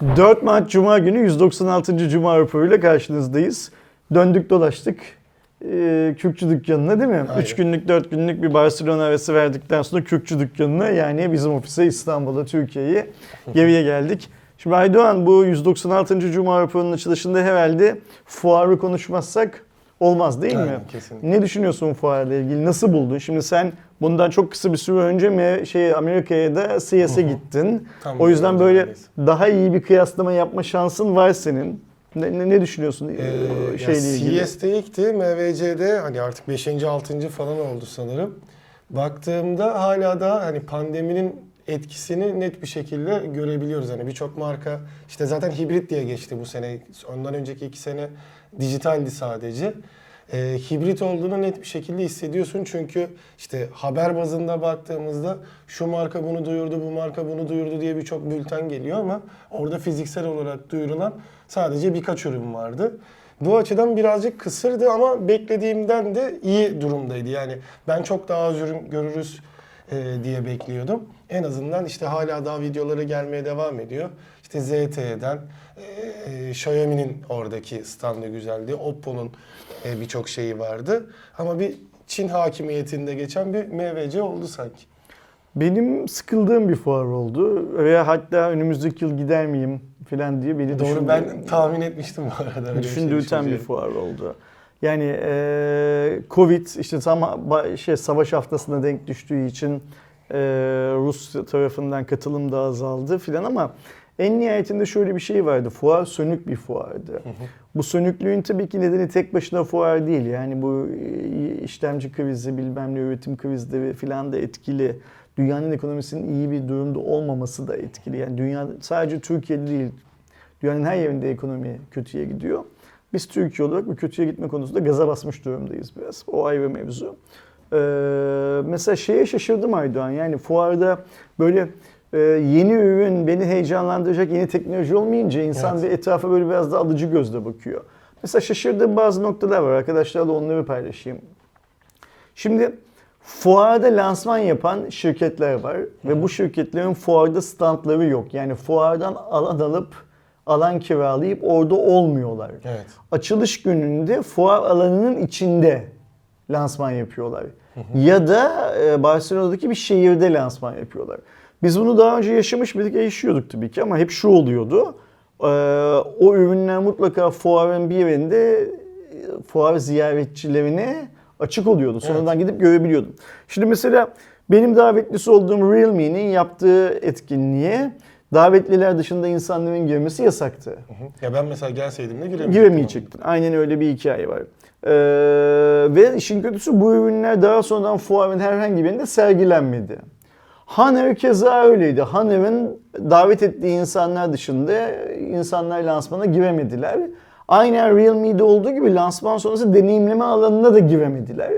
4 Mart Cuma günü 196. Cuma raporuyla karşınızdayız. Döndük dolaştık. Ee, Kürkçü dükkanına değil mi? Aynen. 3 günlük 4 günlük bir Barcelona arası verdikten sonra Kürkçü dükkanına yani bizim ofise İstanbul'a Türkiye'ye geriye geldik. Şimdi Aydoğan bu 196. Cuma raporunun açılışında herhalde fuarı konuşmazsak olmaz değil mi? Aynen, kesinlikle. Ne düşünüyorsun fuarla ilgili? Nasıl buldun? Şimdi sen bundan çok kısa bir süre önce mi şey Amerika'ya da CES'e gittin. Tam o yüzden böyle öncedeyiz. daha iyi bir kıyaslama yapma şansın var senin. Ne, ne, ne düşünüyorsun Ee, ya şeyle ilgili? CS'de ilkti, MVC'de hani artık 5. 6. falan oldu sanırım. Baktığımda hala da hani pandeminin etkisini net bir şekilde görebiliyoruz. Hani birçok marka işte zaten hibrit diye geçti bu sene. Ondan önceki iki sene dijitaldi sadece. Ee, hibrit olduğunu net bir şekilde hissediyorsun çünkü işte haber bazında baktığımızda şu marka bunu duyurdu, bu marka bunu duyurdu diye birçok bülten geliyor ama orada fiziksel olarak duyurulan sadece birkaç ürün vardı. Bu açıdan birazcık kısırdı ama beklediğimden de iyi durumdaydı. Yani ben çok daha az ürün görürüz e, diye bekliyordum. En azından işte hala daha videoları gelmeye devam ediyor. İşte ZTE'den, e, Xiaomi'nin oradaki standı güzeldi. Oppo'nun e, birçok şeyi vardı. Ama bir Çin hakimiyetinde geçen bir MVC oldu sanki. Benim sıkıldığım bir fuar oldu. Veya hatta önümüzdeki yıl gider miyim falan diye beni Doğru düşündü- ben tahmin etmiştim bu arada. öyle bir şey düşündürten bir fuar oldu. Yani e, Covid işte tam şey savaş haftasına denk düştüğü için e, Rus tarafından katılım da azaldı filan ama en nihayetinde şöyle bir şey vardı. Fuar sönük bir fuardı. Bu sönüklüğün tabii ki nedeni tek başına fuar değil. Yani bu e, işlemci krizi, bilmem ne üretim krizleri filan da etkili. Dünyanın ekonomisinin iyi bir durumda olmaması da etkili. Yani dünya sadece Türkiye'de değil, dünyanın her yerinde ekonomi kötüye gidiyor. Biz Türkiye olarak bu kötüye gitme konusunda gaza basmış durumdayız biraz. O ayrı mevzu. Ee, mesela şeye şaşırdım Aydoğan. Yani fuarda böyle e, yeni ürün, beni heyecanlandıracak yeni teknoloji olmayınca insan Evet. bir etrafa böyle biraz da alıcı gözle bakıyor. Mesela şaşırdığım bazı noktalar var. Arkadaşlarla onları paylaşayım. Şimdi fuarda lansman yapan şirketler var ve bu şirketlerin fuarda standları yok. Yani fuardan alan alıp alan kiralayıp orada olmuyorlar. Evet. Açılış gününde fuar alanının içinde lansman yapıyorlar. Ya da e, Barcelona'daki bir şehirde lansman yapıyorlar. Biz bunu daha önce yaşamış mıydık? Yaşıyorduk tabii ki ama hep şu oluyordu. E, o ürünler mutlaka fuarın bir yerinde e, fuar ziyaretçilerine açık oluyordu. Sonradan gidip görebiliyordum. Şimdi mesela benim davetlisi olduğum Realme'nin yaptığı etkinliğe davetliler dışında insanların girmesi yasaktı. Hı hı. Ya ben mesela gelseydim de giremeyecektim. Giremeyecektin. Aynen öyle bir hikaye var. Ee, ve işin kötüsü bu ürünler daha sonradan fuarın herhangi birinde sergilenmedi. Hanev keza öyleydi. Hanev'in davet ettiği insanlar dışında insanlar lansmana giremediler. Aynen Realme'de olduğu gibi lansman sonrası deneyimleme alanına da giremediler.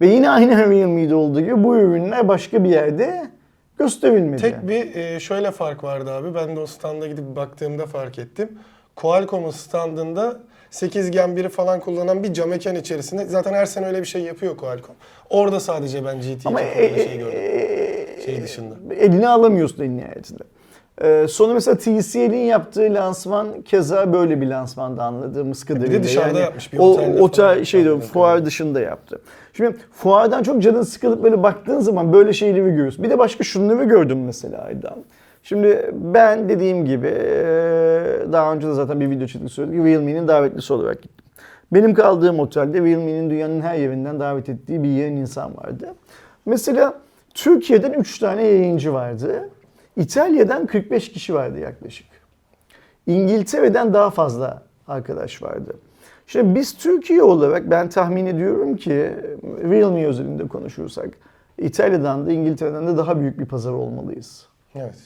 Ve yine aynen Realme'de olduğu gibi bu ürünler başka bir yerde gösterilmedi. Tek bir e, şöyle fark vardı abi. Ben de o standa gidip baktığımda fark ettim. Qualcomm'un standında 8 Gen 1'i falan kullanan bir cam mekan içerisinde. Zaten her sene öyle bir şey yapıyor Qualcomm. Orada sadece ben GT2 Ama falan e- şey gördüm. e- Şey dışında. Eline alamıyorsun en nihayetinde. Ee, sonra mesela TCL'in yaptığı lansman keza böyle bir lansmanda anladığımız kadarıyla. dışarıda yapmış, bir o, otelde otel falan şeyde fuar dışında yaptı. Şimdi fuardan çok canın sıkılıp böyle baktığın zaman böyle şeyleri görüyorsun. Bir de başka şunları gördüm mesela Aydan. Şimdi ben dediğim gibi eee, daha önce de zaten bir video çektik söyledik. Realme'nin davetlisi olarak gittim. Benim kaldığım otelde Realme'nin dünyanın her yerinden davet ettiği bir yerin insan vardı. Mesela Türkiye'den 3 tane yayıncı vardı. İtalya'dan 45 kişi vardı yaklaşık. İngiltere'den daha fazla arkadaş vardı. Şimdi biz Türkiye olarak ben tahmin ediyorum ki Realme özelinde konuşursak İtalya'dan da İngiltere'den de daha büyük bir pazar olmalıyız. Evet.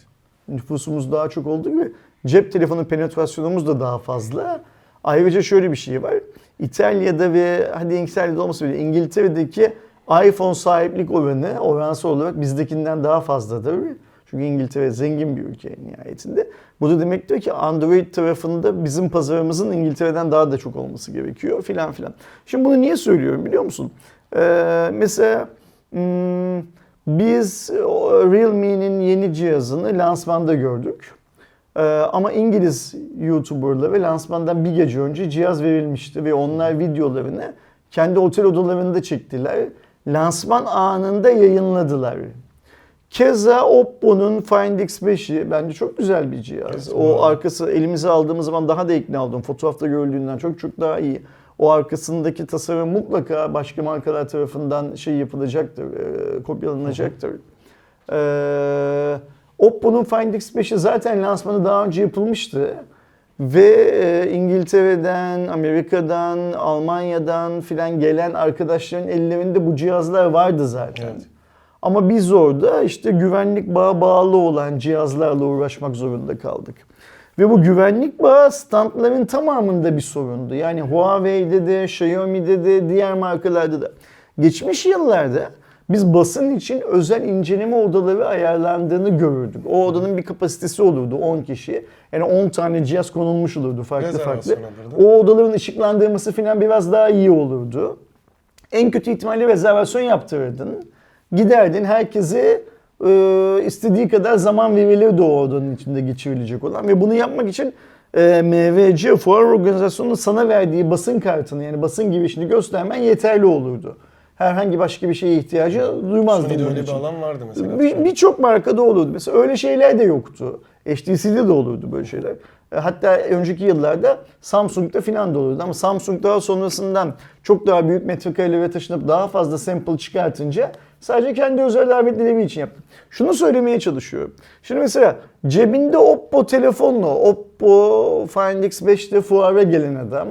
Nüfusumuz daha çok olduğu gibi cep telefonu penetrasyonumuz da daha fazla. Ayrıca şöyle bir şey var. İtalya'da ve hadi İngiltere'de olmasa bile İngiltere'deki iPhone sahiplik oranı oransal olarak bizdekinden daha fazladır. Çünkü İngiltere zengin bir ülke nihayetinde. Bu da demektir ki Android tarafında bizim pazarımızın İngiltere'den daha da çok olması gerekiyor filan filan. Şimdi bunu niye söylüyorum biliyor musun? Ee, mesela hmm, biz Realme'nin yeni cihazını lansmanda gördük. Ee, ama İngiliz YouTuber'ları lansmandan bir gece önce cihaz verilmişti ve onlar videolarını kendi otel odalarında çektiler. Lansman anında yayınladılar. Keza Oppo'nun Find X5'i bence çok güzel bir cihaz. Evet, o doğru. arkası elimize aldığımız zaman daha da ikna oldum. Fotoğrafta görüldüğünden çok çok daha iyi. O arkasındaki tasarım mutlaka başka markalar tarafından şey yapılacaktır, e, kopyalanacaktır. Ee, Oppo'nun Find X5'i zaten lansmanı daha önce yapılmıştı. Ve e, İngiltere'den, Amerika'dan, Almanya'dan filan gelen arkadaşların ellerinde bu cihazlar vardı zaten. Evet. Ama biz orada işte güvenlik bağı bağlı olan cihazlarla uğraşmak zorunda kaldık. Ve bu güvenlik bağı standların tamamında bir sorundu. Yani Huawei'de de, Xiaomi'de de, diğer markalarda da. Geçmiş yıllarda biz basın için özel inceleme odaları ayarlandığını görürdük. O odanın bir kapasitesi olurdu 10 kişi. Yani 10 tane cihaz konulmuş olurdu farklı farklı. Olurdu. O odaların ışıklandırması falan biraz daha iyi olurdu. En kötü ihtimalle rezervasyon yaptırırdın. Giderdin herkese e, istediği kadar zaman verilirdi o odanın içinde geçirilecek olan. Ve bunu yapmak için e, MVC, fuar organizasyonunun sana verdiği basın kartını yani basın girişini göstermen yeterli olurdu. Herhangi başka bir şeye ihtiyacı duymazdın Sony'de öyle bir için. alan vardı mesela. Bir- Birçok markada olurdu. Mesela öyle şeyler de yoktu. HTC'de de olurdu böyle şeyler. E, Hatta önceki yıllarda Samsung'da filan da olurdu. Ama Samsung daha sonrasından çok daha büyük metrekarelere taşınıp daha fazla sample çıkartınca sadece kendi özel davetleri için yaptı. Şunu söylemeye çalışıyorum. Şimdi mesela cebinde Oppo telefonla Oppo Find X5'te fuara gelen adam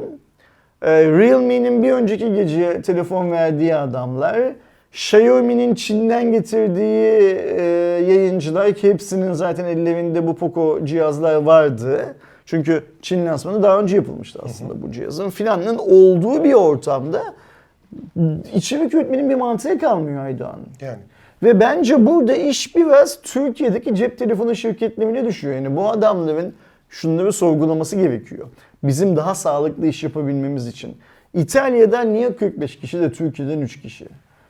Realme'nin bir önceki gece telefon verdiği adamlar, Xiaomi'nin Çin'den getirdiği e, yayıncılar ki hepsinin zaten ellerinde bu Poco cihazlar vardı. Çünkü Çin lansmanı daha önce yapılmıştı aslında bu cihazın. Filanın olduğu bir ortamda içerik üretmenin bir mantığı kalmıyor Aydoğan. Yani. Ve bence burada iş biraz Türkiye'deki cep telefonu şirketlerine düşüyor. Yani bu adamların şunları sorgulaması gerekiyor. Bizim daha sağlıklı iş yapabilmemiz için. İtalya'dan niye 45 kişi de Türkiye'den 3 kişi?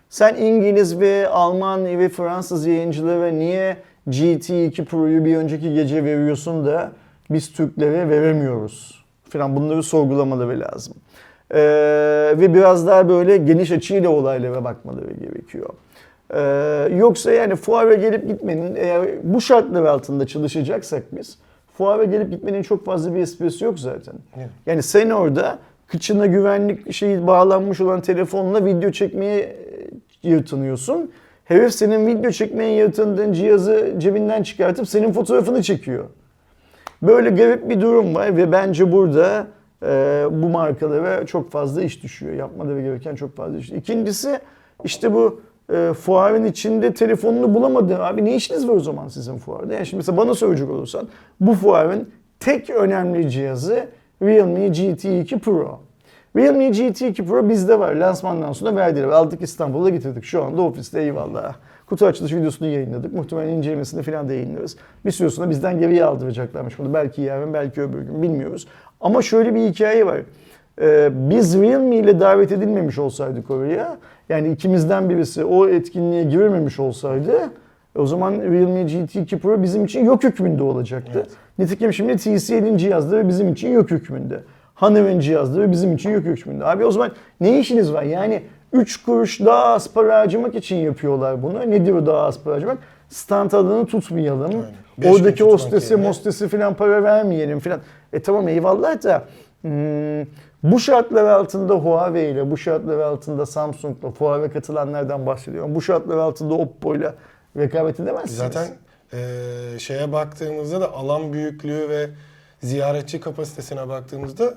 Sen İngiliz ve Alman ve Fransız yayıncılara niye GT2 Pro'yu bir önceki gece veriyorsun da biz Türklere veremiyoruz? Falan bunları sorgulamaları lazım. Ee, ve biraz daha böyle geniş açıyla olaylara bakmaları gerekiyor. Ee, yoksa yani fuara gelip gitmenin eğer bu şartlar altında çalışacaksak biz fuara gelip gitmenin çok fazla bir esprisi yok zaten. Evet. Yani sen orada kıçına güvenlik şeyi bağlanmış olan telefonla video çekmeye e, yırtınıyorsun. Herif senin video çekmeye yırtındığın cihazı cebinden çıkartıp senin fotoğrafını çekiyor. Böyle garip bir durum var ve bence burada e, bu markalara çok fazla iş düşüyor. Yapmaları gereken çok fazla iş. İkincisi işte bu e, fuarın içinde telefonunu bulamadı. Abi ne işiniz var o zaman sizin fuarda? Yani şimdi mesela bana söyleyecek olursan bu fuarın tek önemli cihazı Realme GT2 Pro. Realme GT2 Pro bizde var. Lansmandan sonra verdiler. Aldık İstanbul'a getirdik. Şu anda ofiste eyvallah. Kutu açılış videosunu yayınladık. Muhtemelen incelemesini falan da yayınlarız. Bir süre sonra bizden geriye aldıracaklarmış bunu. Belki yarın, belki öbür gün bilmiyoruz. Ama şöyle bir hikaye var. Ee, biz Realme ile davet edilmemiş olsaydık oraya, yani ikimizden birisi o etkinliğe girmemiş olsaydı, o zaman Realme GT2 Pro bizim için yok hükmünde olacaktı. Evet. Nitekim şimdi TCL'in cihazları bizim için yok hükmünde. Honeywell'in cihazları bizim için yok hükmünde. Abi o zaman ne işiniz var? Yani 3 kuruş daha az para harcamak için yapıyorlar bunu. Nedir o daha az para harcamak? Stand adını tutmayalım. Oradaki hostesi, mostesi falan para vermeyelim falan. E tamam eyvallah da bu şartlar altında Huawei ile, bu şartlar altında Samsung'la fuara katılanlardan bahsediyorum. Bu şartlar altında Oppo ile rekabet edemezsiniz. Zaten eee, şeye baktığımızda da alan büyüklüğü ve ziyaretçi kapasitesine baktığımızda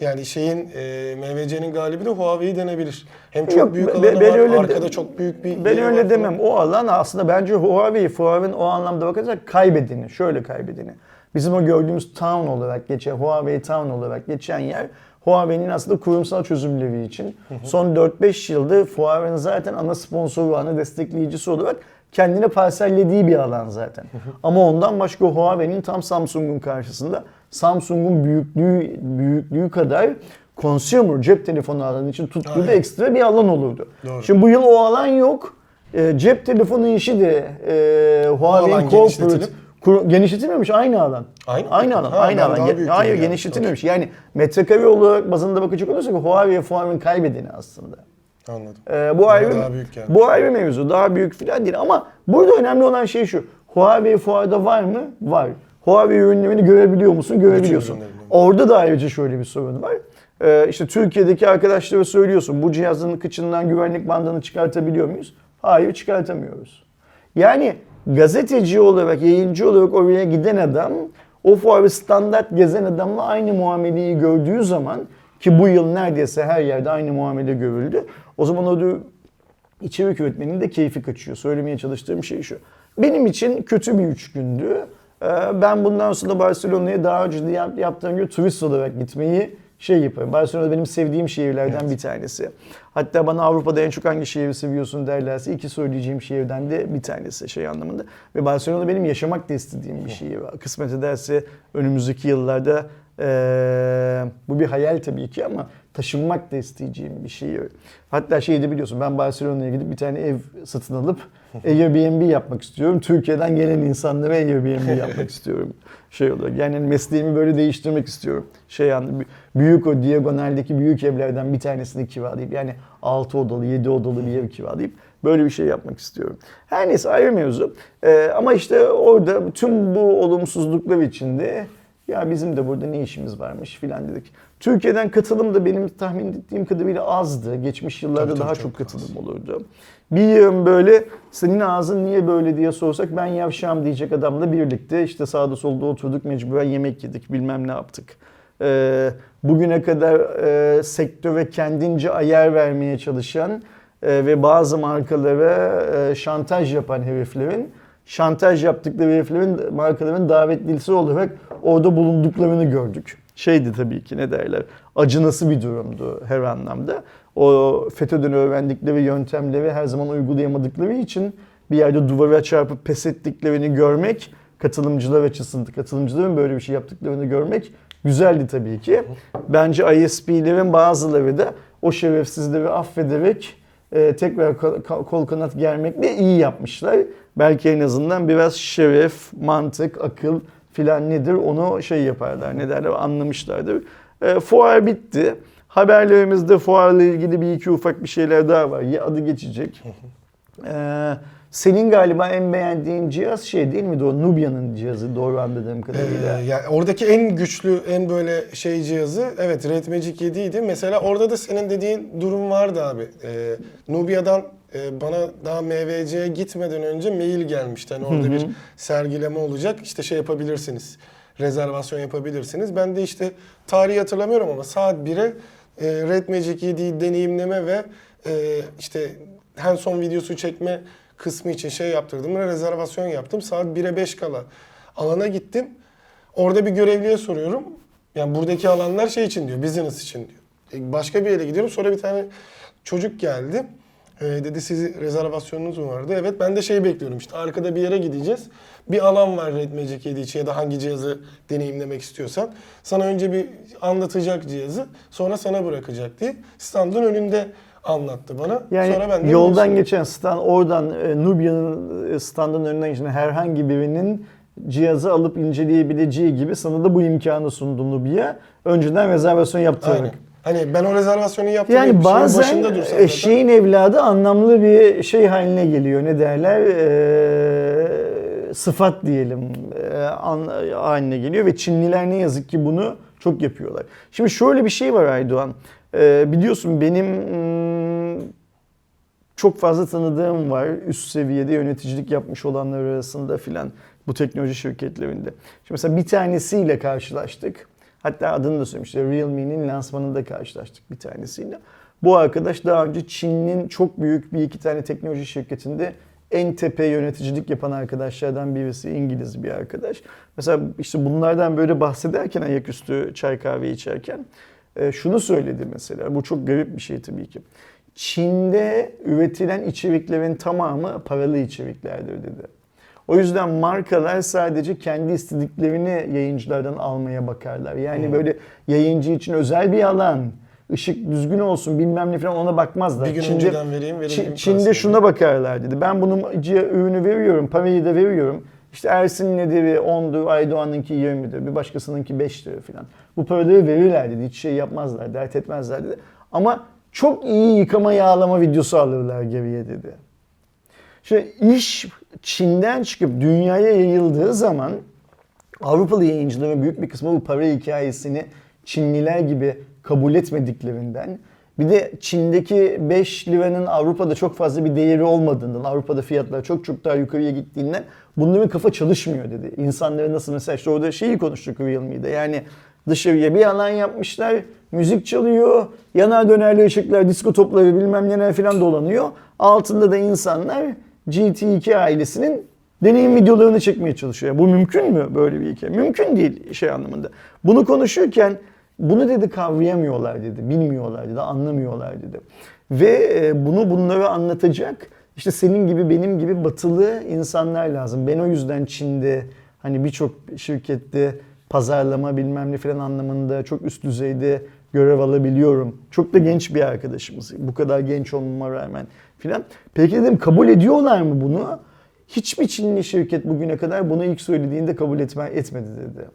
yani şeyin eee MVC'nin galibi de Huawei denebilir. Hem çok Yok, büyük alanı ben var, öyle de- arkada çok büyük bir Ben öyle var demem. O alan aslında bence Huawei fuarın o anlamda bakarsak kaybedeni. Şöyle kaybedeni. Bizim o gördüğümüz town olarak geçen, Huawei town olarak geçen yer Huawei'nin aslında kurumsal çözümleri için son 4-5 yıldır fuarın zaten ana sponsoru, ana destekleyicisi olarak kendine parsellediği bir alan zaten. Ama ondan başka Huawei'nin tam Samsung'un karşısında Samsung'un büyüklüğü büyüklüğü kadar consumer cep telefonu alanı için tuttuğu da ekstra bir alan olurdu. Doğru. Şimdi bu yıl o alan yok. E, cep telefonu işi de e, Huawei'in alan corporate, Kur- genişletilmemiş aynı alan. Aynı? Aynı alan. Ha, aynı alan. Ge- Hayır genişletilmemiş. Yani metrekare olarak bazında bakacak olursak Huawei Fuar'ın kaybedeni aslında. Anladım. Ee, bu ayrı yani. bu ayrı mevzu. Daha büyük falan değil ama burada önemli olan şey şu. Huawei fuarda var mı? Var. Huawei ürünlerini görebiliyor musun? Görebiliyorsun. Orada da ayrıca şöyle bir sorun var. Ee, işte Türkiye'deki arkadaşlara söylüyorsun bu cihazın kıçından güvenlik bandını çıkartabiliyor muyuz? Hayır çıkartamıyoruz. Yani gazeteci olarak, yayıncı olarak oraya giden adam o fuarı standart gezen adamla aynı muameleyi gördüğü zaman ki bu yıl neredeyse her yerde aynı muamele görüldü. O zaman o da içerik üretmenin de keyfi kaçıyor. Söylemeye çalıştığım şey şu. Benim için kötü bir üç gündü. Ee, Ben bundan sonra Barcelona'ya daha önce yaptığım gibi turist olarak gitmeyi şey yaparım. Barcelona benim sevdiğim şehirlerden bir tanesi. Hatta bana Avrupa'da en çok hangi şehri seviyorsun derlerse iki söyleyeceğim şehirden de bir tanesi şey anlamında. Ve Barcelona benim yaşamak da istediğim bir şehir. Kısmet ederse önümüzdeki yıllarda ee, bu bir hayal tabii ki ama taşınmak da isteyeceğim bir şehir. Hatta şeyi de biliyorsun ben Barcelona'ya gidip bir tane ev satın alıp Airbnb yapmak istiyorum. Türkiye'den gelen insanlara Airbnb yapmak istiyorum. Şey olarak yani mesleğimi böyle değiştirmek istiyorum. Şey yani büyük o diagonaldeki büyük evlerden bir tanesini kiralayıp yani 6 odalı 7 odalı bir ev kiralayıp böyle bir şey yapmak istiyorum. Her neyse ayrı mevzu. Ee, ama işte orada tüm bu olumsuzluklar içinde ya bizim de burada ne işimiz varmış filan dedik. Türkiye'den katılım da benim tahmin ettiğim kadarıyla azdı. Geçmiş yıllarda Tabii, tabii, daha çok çok katılım olurdu. Bir yığın böyle senin ağzın niye böyle diye sorsak ben yavşağım diyecek adamla birlikte işte sağda solda oturduk mecburen yemek yedik bilmem ne yaptık. Ee, bugüne kadar e, sektöre kendince ayar vermeye çalışan e, ve bazı markalara e, şantaj yapan heriflerin şantaj yaptıkları heriflerin markaların davetlisi olarak orada bulunduklarını gördük. Şeydi tabii ki ne derler acınası bir durumdu her anlamda. O FETÖ'den öğrendikleri yöntemleri her zaman uygulayamadıkları için bir yerde duvara çarpıp pes ettiklerini görmek katılımcılar açısından katılımcıların böyle bir şey yaptıklarını görmek güzeldi tabii ki. Bence ISP'lerin bazıları da o şerefsizleri affederek e, tekrar kol- kanat germekle iyi yapmışlar. Belki en azından biraz şeref, mantık, akıl filan nedir onu şey yaparlar, ne derler anlamışlardır. E, fuar bitti. Haberlerimizde fuarla ilgili bir iki ufak bir şeyler daha var. Ya adı geçecek. E, senin galiba en beğendiğin cihaz şey değil mi? O Nubia'nın cihazı doğru anladığım kadarıyla. Ee, yani oradaki en güçlü, en böyle şey cihazı evet Red Magic 7 idi. Mesela orada da senin dediğin durum vardı abi. Ee, Nubia'dan e, bana daha MVC'ye gitmeden önce mail gelmişti. Hani orada bir sergileme olacak. İşte şey yapabilirsiniz. Rezervasyon yapabilirsiniz. Ben de işte tarihi hatırlamıyorum ama saat 1'e e, Red Magic 7'yi deneyimleme ve e, işte hands-on videosu çekme kısmı için şey yaptırdım. Rezervasyon yaptım. Saat 1'e 5 kala alana gittim. Orada bir görevliye soruyorum. Yani buradaki alanlar şey için diyor, business için diyor. E, Başka bir yere gidiyorum. Sonra bir tane çocuk geldi. E, dedi sizi rezervasyonunuz mu vardı? Evet ben de şey bekliyorum işte arkada bir yere gideceğiz. Bir alan var Red Magic 7 için ya da hangi cihazı deneyimlemek istiyorsan. Sana önce bir anlatacak cihazı sonra sana bırakacak diye standın önünde anlattı bana. Yani sonra ben de yoldan geçen stand oradan e, Nubia'nın e, standının önünden geçen herhangi birinin cihazı alıp inceleyebileceği gibi sana da bu imkanı sundu Nubia. Önceden rezervasyon yaptırarak. Aynen. Hani ben o rezervasyonu yaptım. Yani bazen dursam zaten- eşeğin evladı anlamlı bir şey haline geliyor. Ne derler? Ee, sıfat diyelim ee, an, haline geliyor ve Çinliler ne yazık ki bunu çok yapıyorlar. Şimdi şöyle bir şey var Aydoğan. Ee, biliyorsun benim hmm, çok fazla tanıdığım var üst seviyede yöneticilik yapmış olanlar arasında filan bu teknoloji şirketlerinde. Şimdi mesela bir tanesiyle karşılaştık. Hatta adını da söylemişler. Realme'nin lansmanında karşılaştık bir tanesiyle. Bu arkadaş daha önce Çin'in çok büyük bir iki tane teknoloji şirketinde en tepe yöneticilik yapan arkadaşlardan birisi İngiliz bir arkadaş. Mesela işte bunlardan böyle bahsederken ayaküstü çay kahve içerken e, şunu söyledi mesela. Bu çok garip bir şey tabii ki. Çin'de üretilen içeriklerin tamamı paralı içeriklerdir dedi. O yüzden markalar sadece kendi istediklerini yayıncılardan almaya bakarlar. Yani böyle yayıncı için özel bir alan, ışık düzgün olsun bilmem ne falan ona bakmazlar. Bir gün Çin'de, önceden vereyim, Çin- parasını Çin'de şuna bakarlar dedi. Ben bunun ürünü veriyorum, parayı da veriyorum. İşte Ersin'in ödevi 10'dur, Aydoğan'ınki 20'dir, bir başkasınınki 5'tir falan. Bu paraları verirler dedi, hiç şey yapmazlar, dert etmezler dedi. Ama çok iyi yıkama yağlama videosu alırlar geriye dedi. Şimdi iş Çin'den çıkıp dünyaya yayıldığı zaman Avrupalı yayıncıların büyük bir kısmı bu para hikayesini Çinliler gibi kabul etmediklerinden bir de Çin'deki 5 liranın Avrupa'da çok fazla bir değeri olmadığından, Avrupa'da fiyatlar çok çok daha yukarıya gittiğinden bunların kafa çalışmıyor dedi. İnsanları nasıl mesela işte orada şeyi konuştuk Realme'de yani dışarıya bir alan yapmışlar, müzik çalıyor, yanar dönerli ışıklar, disko topları bilmem neler falan dolanıyor. Altında da insanlar GT2 ailesinin deneyim videolarını çekmeye çalışıyor. Bu mümkün mü böyle bir hikaye? Mümkün değil şey anlamında. Bunu konuşurken bunu dedi kavrayamıyorlar dedi, bilmiyorlar dedi, anlamıyorlar dedi. Ve e, bunu bunlara anlatacak işte senin gibi benim gibi batılı insanlar lazım. Ben o yüzden Çin'de hani birçok şirkette pazarlama bilmem ne falan anlamında çok üst düzeyde görev alabiliyorum. Çok da genç bir arkadaşımız. Bu kadar genç olmama rağmen filan. Peki dedim kabul ediyorlar mı bunu? Hiçbir Çinli şirket bugüne kadar bunu ilk söylediğinde kabul etme, etmedi dedi.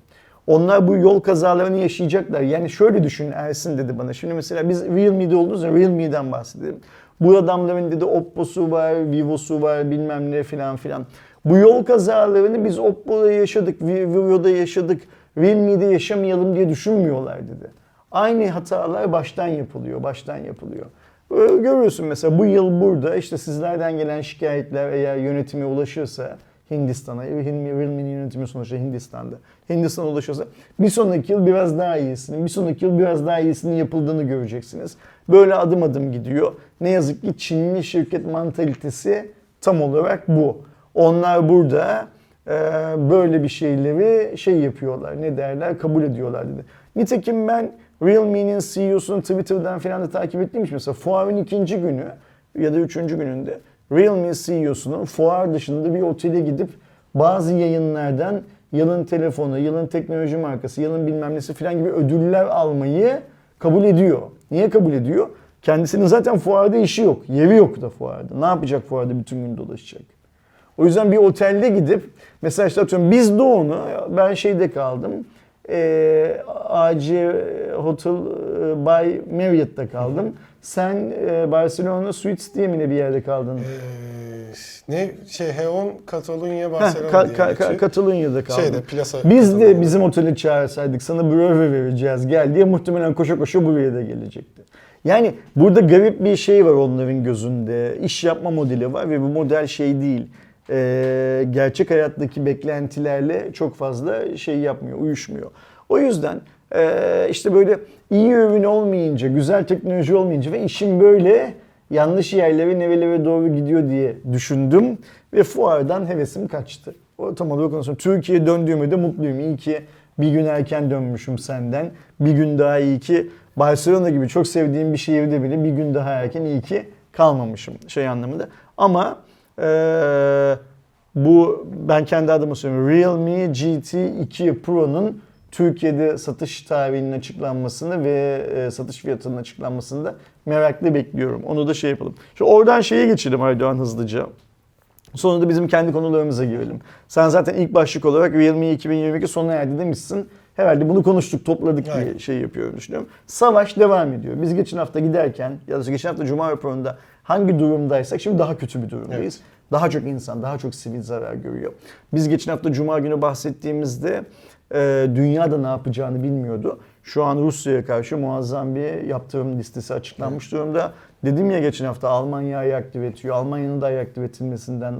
Onlar bu yol kazalarını yaşayacaklar. Yani şöyle düşün Ersin dedi bana. Şimdi mesela biz Realme'de olduğumuz zaman Realme'den bahsedelim. Bu adamların dedi Oppo'su var, Vivo'su var bilmem ne filan filan. Bu yol kazalarını biz Oppo'da yaşadık, Vivo'da yaşadık, Realme'de yaşamayalım diye düşünmüyorlar dedi. Aynı hatalar baştan yapılıyor, baştan yapılıyor. Görüyorsun mesela bu yıl burada işte sizlerden gelen şikayetler eğer yönetime ulaşırsa Hindistan'a, Realme'nin yönetimi sonuçta Hindistan'da. Hindistan'a ulaşırsa bir sonraki yıl biraz daha iyisinin, bir sonraki yıl biraz daha iyisinin yapıldığını göreceksiniz. Böyle adım adım gidiyor. Ne yazık ki Çinli şirket mantalitesi tam olarak bu. Onlar burada e, böyle bir şeyleri şey yapıyorlar, ne derler, kabul ediyorlar dedi. Nitekim ben Realme'nin CEO'sunu Twitter'dan falan da takip ettiğim mesela fuarın ikinci günü ya da üçüncü gününde Realme CEO'sunun fuar dışında bir otele gidip bazı yayınlardan yılın telefonu, yılın teknoloji markası, yılın bilmem nesi falan gibi ödüller almayı kabul ediyor. Niye kabul ediyor? Kendisinin zaten fuarda işi yok. Yeri yok da fuarda. Ne yapacak fuarda bütün gün dolaşacak? O yüzden bir otelde gidip mesela işte atıyorum biz de onu ben şeyde kaldım. E, AC Hotel by Marriott'ta kaldım. Sen e, Barcelona Suites diye mi ne bir yerde kaldın? Ee, ne şey Heon Katalunya Heh, Barcelona Ka- diye Ka- Katalonya'da kaldım. Şeyde plasa. Biz de bizim otele çağırsaydık sana bröve vereceğiz gel diye muhtemelen koşa koşa buraya da gelecekti. Yani burada garip bir şey var onların gözünde. İş yapma modeli var ve bu model şey değil. Ee, gerçek hayattaki beklentilerle çok fazla şey yapmıyor, uyuşmuyor. O yüzden ee, işte böyle iyi ürün olmayınca, güzel teknoloji olmayınca ve işin böyle yanlış yerlere nerelere doğru gidiyor diye düşündüm ve fuardan hevesim kaçtı. O tam olarak onu söylüyorum. Türkiye'ye döndüğümde de mutluyum. İyi ki bir gün erken dönmüşüm senden. Bir gün daha iyi ki Barcelona gibi çok sevdiğim bir şehirde bile bir gün daha erken iyi ki kalmamışım şey anlamında. Ama eee, bu ben kendi adıma söylüyorum. Realme GT2 Pro'nun Türkiye'de satış tarihinin açıklanmasını ve e, satış fiyatının açıklanmasını da merakla bekliyorum. Onu da şey yapalım. Şu oradan şeye geçelim Aydoğan hızlıca. Sonra da bizim kendi konularımıza girelim. Sen zaten ilk başlık olarak Realme 2022 sona erdi demişsin. Herhalde bunu konuştuk, topladık diye Aynen. şey yapıyorum düşünüyorum. Savaş devam ediyor. Biz geçen hafta giderken ya da geçen hafta Cuma raporunda hangi durumdaysak şimdi daha kötü bir durumdayız. Evet. Daha çok insan, daha çok sivil zarar görüyor. Biz geçen hafta Cuma günü bahsettiğimizde e, dünyada ne yapacağını bilmiyordu. Şu an Rusya'ya karşı muazzam bir yaptırım listesi açıklanmış durumda. Dedim ya geçen hafta Almanya ayaktif aktive ediyor. Almanya'nın da ayaktif edilmesinden e,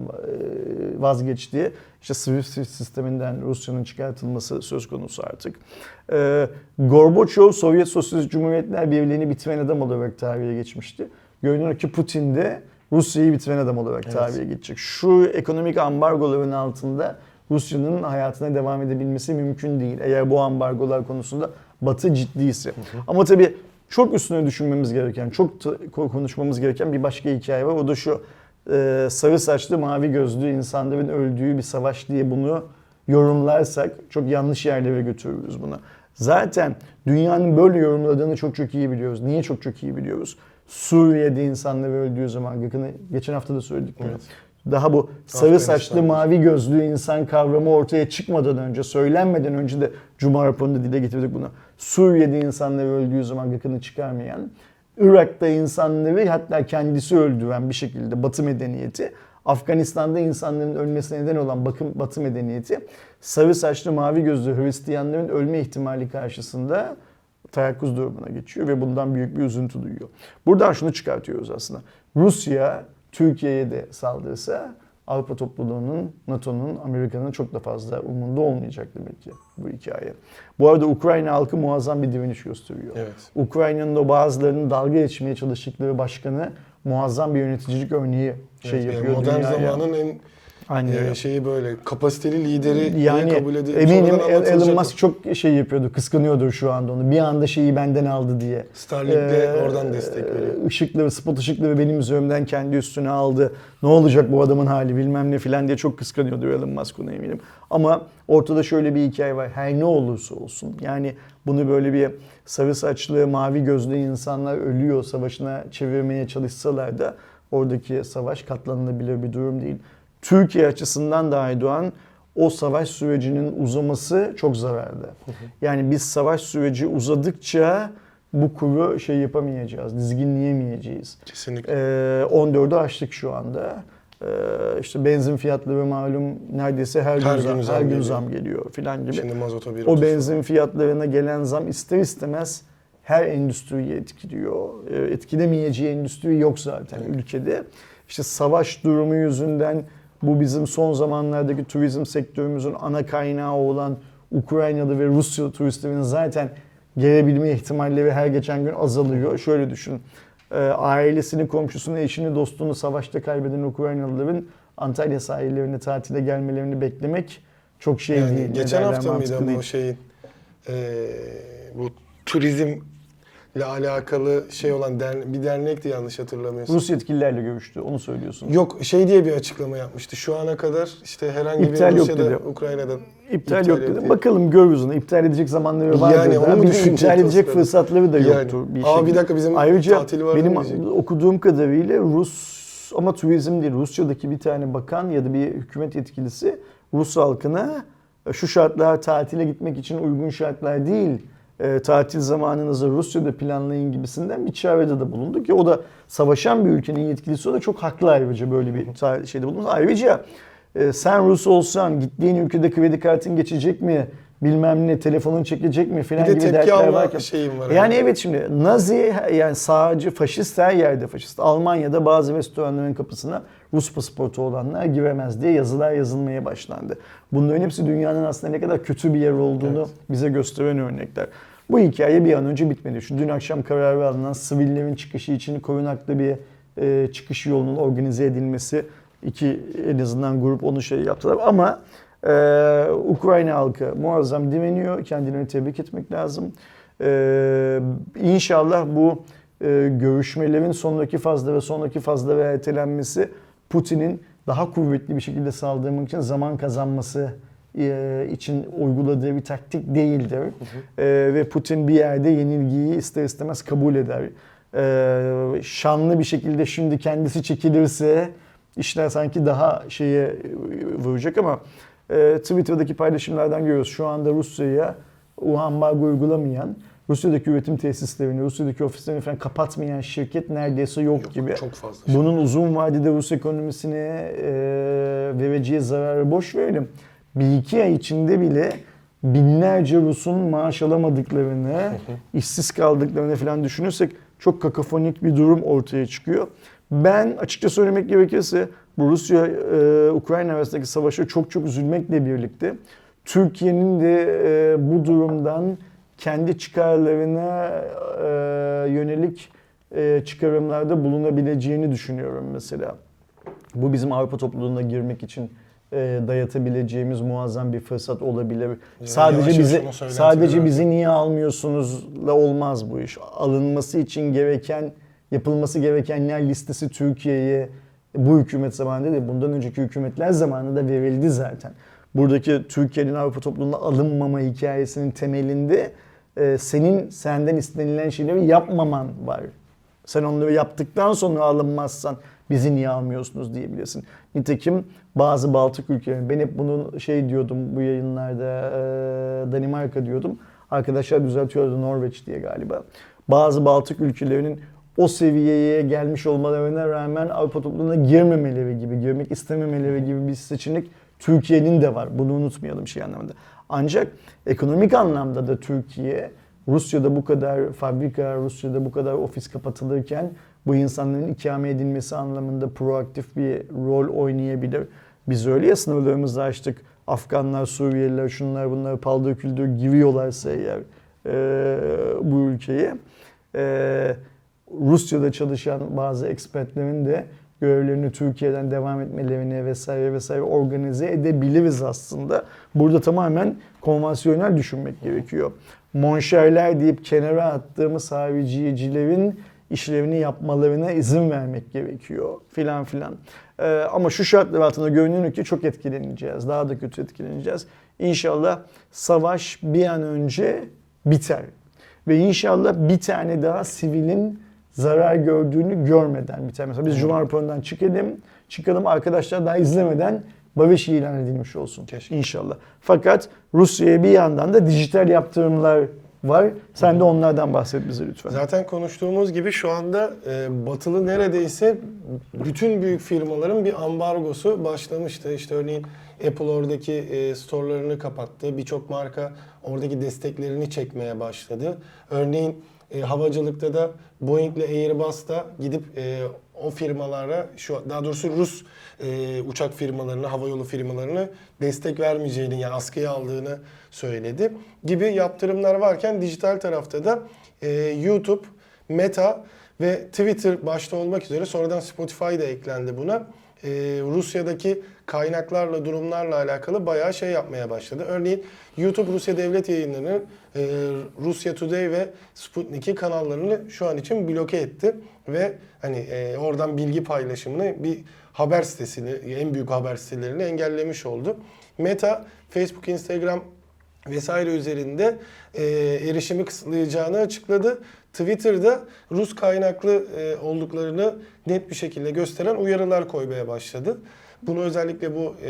vazgeçtiği işte SWIFT sisteminden Rusya'nın çıkartılması söz konusu artık. E, Gorbaçov Sovyet Sosyalist Cumhuriyetler Birliği'ni bitiren adam olarak tarihe geçmişti. Görünüyor ki Putin de Rusya'yı bitiren adam olarak Evet. tarihe geçecek. Şu ekonomik ambargoların altında Rusya'nın hayatına devam edebilmesi mümkün değil. Eğer bu ambargolar konusunda Batı ciddiyse. Ama tabii çok üstüne düşünmemiz gereken, çok ta- konuşmamız gereken bir başka hikaye var. O da şu e, sarı saçlı, mavi gözlü insanların öldüğü bir savaş diye bunu yorumlarsak çok yanlış yerlere götürürüz bunu. Zaten dünyanın böyle yorumladığını çok çok iyi biliyoruz. Niye çok çok iyi biliyoruz? Suriye'de insanlar öldüğü zaman, yakını, geçen hafta da söyledik bunu. Evet. daha bu sarı saçlı mavi gözlü insan kavramı ortaya çıkmadan önce, söylenmeden önce de Cuma raporunda dile getirdik bunu. Suriye'de insanlar öldüğü zaman gıkını çıkarmayan, Irak'ta insanları hatta kendisi öldüren bir şekilde Batı medeniyeti, Afganistan'da insanların ölmesine neden olan bakım Batı medeniyeti, sarı saçlı mavi gözlü Hristiyanların ölme ihtimali karşısında teyakkuz durumuna geçiyor ve bundan büyük bir üzüntü duyuyor. Buradan şunu çıkartıyoruz aslında. Rusya Türkiye'ye de saldırsa Avrupa topluluğunun, NATO'nun, Amerika'nın çok da fazla umurunda olmayacak demek ki bu hikaye. Bu arada Ukrayna halkı muazzam bir direniş gösteriyor. Evet. Ukrayna'nın o bazılarının dalga geçmeye çalıştıkları başkanı muazzam bir yöneticilik örneği şey Evet, yani yapıyor modern dünyaya. zamanın en Aynen e, şeyi böyle kapasiteli lideri Yani kabul edilmiş. eminim Elon Musk çok şey yapıyordu, kıskanıyordur şu anda onu. Bir anda şeyi benden aldı diye. Starlink'le Ee, oradan destek veriyor. Işıkları, spot ışıkları benim üzerimden kendi üstüne aldı. Ne olacak bu adamın hali bilmem ne filan diye çok kıskanıyordu Elon Musk ona eminim. Ama ortada şöyle bir hikaye var. Her ne olursa olsun. Yani bunu böyle bir sarı saçlı, mavi gözlü insanlar ölüyor savaşına çevirmeye çalışsalar da oradaki savaş katlanılabilir bir durum değil. Türkiye açısından da Aydoğan o savaş sürecinin uzaması çok zararlı. Yani biz savaş süreci uzadıkça bu kuru şey yapamayacağız, dizginleyemeyeceğiz. Kesinlikle. Ee, 14'ü aştık şu anda. Ee, işte benzin fiyatları malum neredeyse her, Her gün, zam, gün zam her gün zam geliyor filan gibi. Şimdi mazota bir O benzin fiyatlarına gelen zam ister istemez her endüstriyi etkiliyor. Ee, Etkilemeyeceği endüstri yok zaten ülkede. İşte savaş durumu yüzünden bu bizim son zamanlardaki turizm sektörümüzün ana kaynağı olan Ukraynalı ve Rusya turistlerin zaten gelebilme ihtimalleri her geçen gün azalıyor. Şöyle düşün. e, Ailesini, komşusunu, eşini, dostunu savaşta kaybeden Ukraynalıların Antalya sahillerine tatile gelmelerini beklemek çok şey yani değil. geçen hafta mıydı ama o şeyin e, bu turizmle alakalı şey olan derne- bir dernekti yanlış hatırlamıyorsam. Rus yetkililerle görüştü. Onu söylüyorsun. Yok şey diye bir açıklama yapmıştı. Şu ana kadar işte herhangi İptal bir Rusya'da, dedi. Ukrayna'dan İptal, İptal yok dedim. diye. Bakalım görürüz onu. İptal edecek zamanları vardır Yani onu Bir de iptal edecek fırsatları da Yani. yoktur. Bir Aa, şekilde. bir dakika bizim Ayrıca tatili var benim diyecek. okuduğum kadarıyla Rus ama turizm değil Rusya'daki bir tane bakan ya da bir hükümet yetkilisi Rus halkına şu şartlar tatile gitmek için uygun şartlar değil. E, tatil zamanınızı Rusya'da planlayın gibisinden bir çağrıda da bulundu ki o da savaşan bir ülkenin yetkilisi o da çok haklı ayrıca böyle bir şeyde bulunması. Ayrıca e, sen Rus olsan gittiğin ülkede kredi kartın geçecek mi? Bilmem ne telefonun çekecek mi filan de gibi dertler varken. şeyim var. Yani evet şimdi Nazi yani sağcı, faşist her yerde faşist. Almanya'da bazı restoranların kapısına Rus pasaportu olanlar giremez diye yazılar yazılmaya başlandı. Bunların hepsi dünyanın aslında ne kadar kötü bir yer olduğunu Evet. bize gösteren örnekler. Bu hikaye bir an önce bitmedi. Şu dün akşam kararı alınan sivillerin çıkışı için korunaklı bir e, çıkış yolunun organize edilmesi iki en azından grup onu şey yaptılar ama e, Ukrayna halkı muazzam direniyor. Kendilerini tebrik etmek lazım. E, inşallah bu e, görüşmelerin sonraki fazla ve sonraki fazla ve ertelenmesi Putin'in daha kuvvetli bir şekilde saldırmak için zaman kazanması e, için uyguladığı bir taktik değildir. E, ve Putin bir yerde yenilgiyi ister istemez kabul eder. E, şanlı bir şekilde şimdi kendisi çekilirse işler sanki daha şeye e, vuracak ama e, Twitter'daki paylaşımlardan görüyoruz. Şu anda Rusya'ya o ambargo uygulamayan, Rusya'daki üretim tesislerini, Rusya'daki ofislerini falan kapatmayan şirket neredeyse yok, Yok, gibi. Çok fazla. şey. Bunun uzun vadede Rus ekonomisine e, vereceği zararı boş verelim. Bir iki ay içinde bile binlerce Rus'un maaş alamadıklarını, işsiz kaldıklarını falan düşünürsek çok kakafonik bir durum ortaya çıkıyor. Ben açıkça söylemek gerekirse bu Rusya-Ukrayna arasındaki savaşa çok çok üzülmekle birlikte Türkiye'nin de e, bu durumdan kendi çıkarlarına e, yönelik e, çıkarımlarda bulunabileceğini düşünüyorum mesela. Bu bizim Avrupa topluluğuna girmek için e, dayatabileceğimiz muazzam bir fırsat olabilir. sadece yavaş bizi sadece bizi niye almıyorsunuzla olmaz bu iş. Alınması için gereken yapılması gerekenler listesi Türkiye'ye bu hükümet zamanında değil, bundan önceki hükümetler zamanında verildi zaten. Buradaki Türkiye'nin Avrupa topluluğuna alınmama hikayesinin temelinde e, senin senden istenilen şeyleri yapmaman var. Sen onları yaptıktan sonra alınmazsan bizi niye almıyorsunuz diyebilirsin. Nitekim bazı Baltık ülkeleri, ben hep bunu şey diyordum bu yayınlarda e, Danimarka diyordum. Arkadaşlar düzeltiyordu Norveç diye galiba. Bazı Baltık ülkelerinin o seviyeye gelmiş olmalarına rağmen Avrupa topluluğuna girmemeleri gibi, girmek istememeleri gibi bir seçenek Türkiye'nin de var. Bunu unutmayalım şey anlamında. Ancak ekonomik anlamda da Türkiye Rusya'da bu kadar fabrika, Rusya'da bu kadar ofis kapatılırken bu insanların ikame edilmesi anlamında proaktif bir rol oynayabilir. Biz öyle ya sınırlarımızı açtık. Afganlar, Suriyeliler, şunlar bunlar paldır küldür giriyorlarsa eğer e, bu ülkeye. E, Rusya'da çalışan bazı ekspertlerin de görevlerini Türkiye'den devam etmelerini vesaire vesaire organize edebiliriz aslında. Burada tamamen konvansiyonel düşünmek gerekiyor. Monşerler deyip kenara attığımız hariciyecilerin işlevini yapmalarına izin vermek gerekiyor filan filan. Ee, ama şu şartlar altında görünüyor ki çok etkileneceğiz. Daha da kötü etkileneceğiz. İnşallah savaş bir an önce biter. Ve inşallah bir tane daha sivilin zarar gördüğünü görmeden biter. Mesela biz Cuma raporundan çıkalım, çıkalım arkadaşlar daha izlemeden barış ilan edilmiş olsun. Keşke. İnşallah. Fakat Rusya'ya bir yandan da dijital yaptırımlar var. Sen de onlardan bahset bize lütfen. Zaten konuştuğumuz gibi şu anda e, batılı neredeyse bütün büyük firmaların bir ambargosu başlamıştı. İşte örneğin Apple oradaki e, storelarını kapattı. Birçok marka oradaki desteklerini çekmeye başladı. Örneğin e, havacılıkta da Boeing ile Airbus da gidip e, o firmalara şu daha doğrusu Rus e, uçak firmalarına, havayolu firmalarına destek vermeyeceğini yani askıya aldığını söyledi. Gibi yaptırımlar varken dijital tarafta da e, YouTube, Meta ve Twitter başta olmak üzere sonradan Spotify da eklendi buna. E, Rusya'daki kaynaklarla, durumlarla alakalı bayağı şey yapmaya başladı. Örneğin YouTube Rusya Devlet Yayınları'nın e, Rusya Today ve Sputnik'i kanallarını şu an için bloke etti ve hani e, oradan bilgi paylaşımını bir haber sitesini, en büyük haber sitelerini engellemiş oldu. Meta, Facebook, Instagram vesaire üzerinde e, erişimi kısıtlayacağını açıkladı. Twitter'da Rus kaynaklı e, olduklarını net bir şekilde gösteren uyarılar koymaya başladı. Bunu özellikle bu e,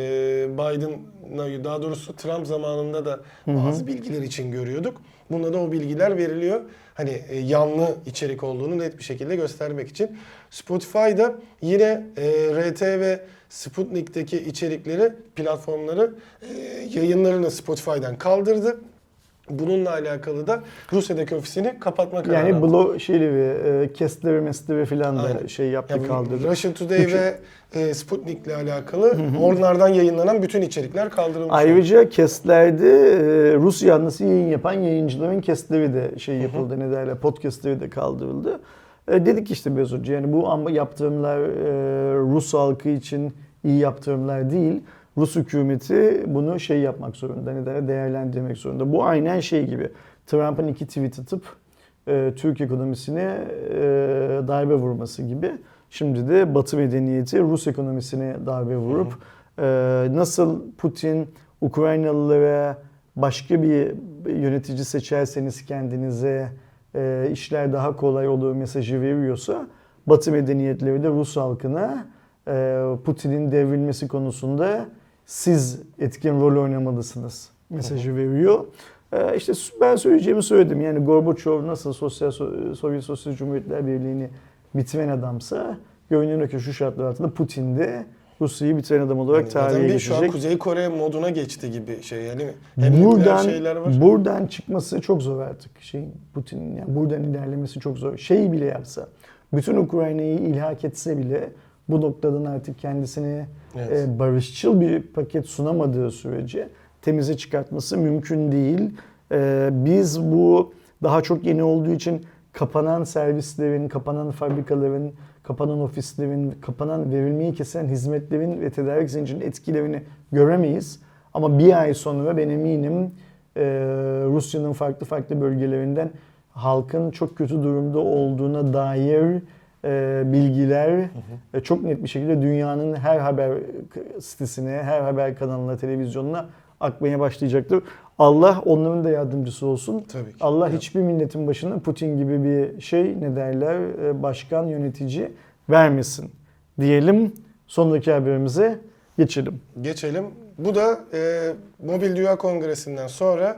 Biden'a daha doğrusu Trump zamanında da bazı bilgiler için görüyorduk. Bunda da o bilgiler veriliyor. Hani e, yanlı içerik olduğunu net bir şekilde göstermek için. Spotify'da yine e, RT ve Sputnik'teki içerikleri, platformları e, yayınlarını Spotify'dan kaldırdı. Bununla alakalı da Rusya'daki ofisini kapatma kararı Yani aldı. blo şeyleri, e, kestleri, mestleri falan da Aynen. şey yaptı Yani kaldırdı. Russia Today ve e, Sputnik'le alakalı onlardan yayınlanan bütün içerikler kaldırılmış. Ayrıca kestlerde e, Rus yanlısı yayın yapan yayıncıların kestleri de şey yapıldı ne derler podcastleri de kaldırıldı. E, dedik işte biraz önce yani bu yaptırımlar e, Rus halkı için iyi yaptırımlar değil. Rus hükümeti bunu şey yapmak zorunda, ne değerlendirmek zorunda. Bu aynen şey gibi. Trump'ın iki tweet atıp e, Türk ekonomisine e, darbe vurması gibi. Şimdi de Batı medeniyeti Rus ekonomisine darbe vurup e, nasıl Putin Ukraynalılara başka bir yönetici seçerseniz kendinize e, işler daha kolay olur mesajı veriyorsa Batı medeniyetleri de Rus halkına e, Putin'in devrilmesi konusunda siz etkin rol oynamalısınız mesajı veriyor. E, işte ben söyleyeceğimi söyledim. Yani Gorbaçov nasıl Sosyal Sovyet Sosyal Cumhuriyetler Birliği'ni bitiren adamsa görünüyor ki şu şartlar altında Putin de Rusya'yı bitiren adam olarak Yani tarihe bir şu an geçecek. Kuzey Kore moduna geçti gibi şey yani hem Buradan şeyler var. buradan çıkması çok zor artık. Şeyin Putin'in yani buradan ilerlemesi çok zor. Şey bile yapsa, bütün Ukrayna'yı ilhak etse bile bu noktadan artık kendisine Evet. e, barışçıl bir paket sunamadığı sürece temize çıkartması mümkün değil. E, biz bu daha çok yeni olduğu için kapanan servislerin, kapanan fabrikaların, kapanan ofislerin, kapanan verilmeyi kesen hizmetlerin ve tedarik zincirinin etkilerini göremeyiz. Ama bir ay sonra ben eminim e, Rusya'nın farklı farklı bölgelerinden halkın çok kötü durumda olduğuna dair e, bilgiler e, çok net bir şekilde dünyanın her haber sitesine, her haber kanalına, televizyonuna akmaya başlayacaktır. Allah onların da yardımcısı olsun. Tabii ki. Allah Evet. hiçbir milletin başına Putin gibi bir şey ne derler e, başkan yönetici vermesin diyelim. Sondaki haberimize geçelim. Geçelim. Bu da e, Mobil Dünya Kongresi'nden sonra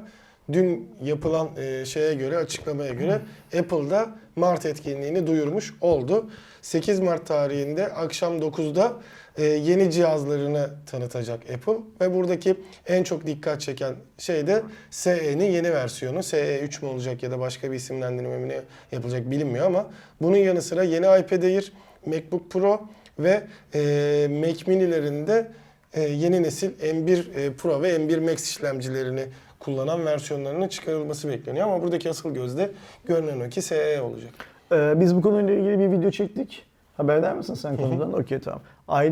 dün yapılan e, şeye göre, açıklamaya göre Apple'da Mart etkinliğini duyurmuş oldu. 8 Mart tarihinde akşam 9'da e, yeni cihazlarını tanıtacak Apple ve buradaki en çok dikkat çeken şey de SE'nin yeni versiyonu. SE 3 mü olacak ya da başka bir isimlendirme mi yapılacak bilinmiyor ama bunun yanı sıra yeni iPad Air, MacBook Pro ve e, Mac Mini'lerinde e, yeni nesil M1 e, Pro ve M1 Max işlemcilerini kullanan versiyonlarının çıkarılması bekleniyor. Ama buradaki asıl gözde görünen o ki SE olacak. Ee, biz bu konuyla ilgili bir video çektik. Haberdar mısın sen konudan? Okey tamam. Ay, e,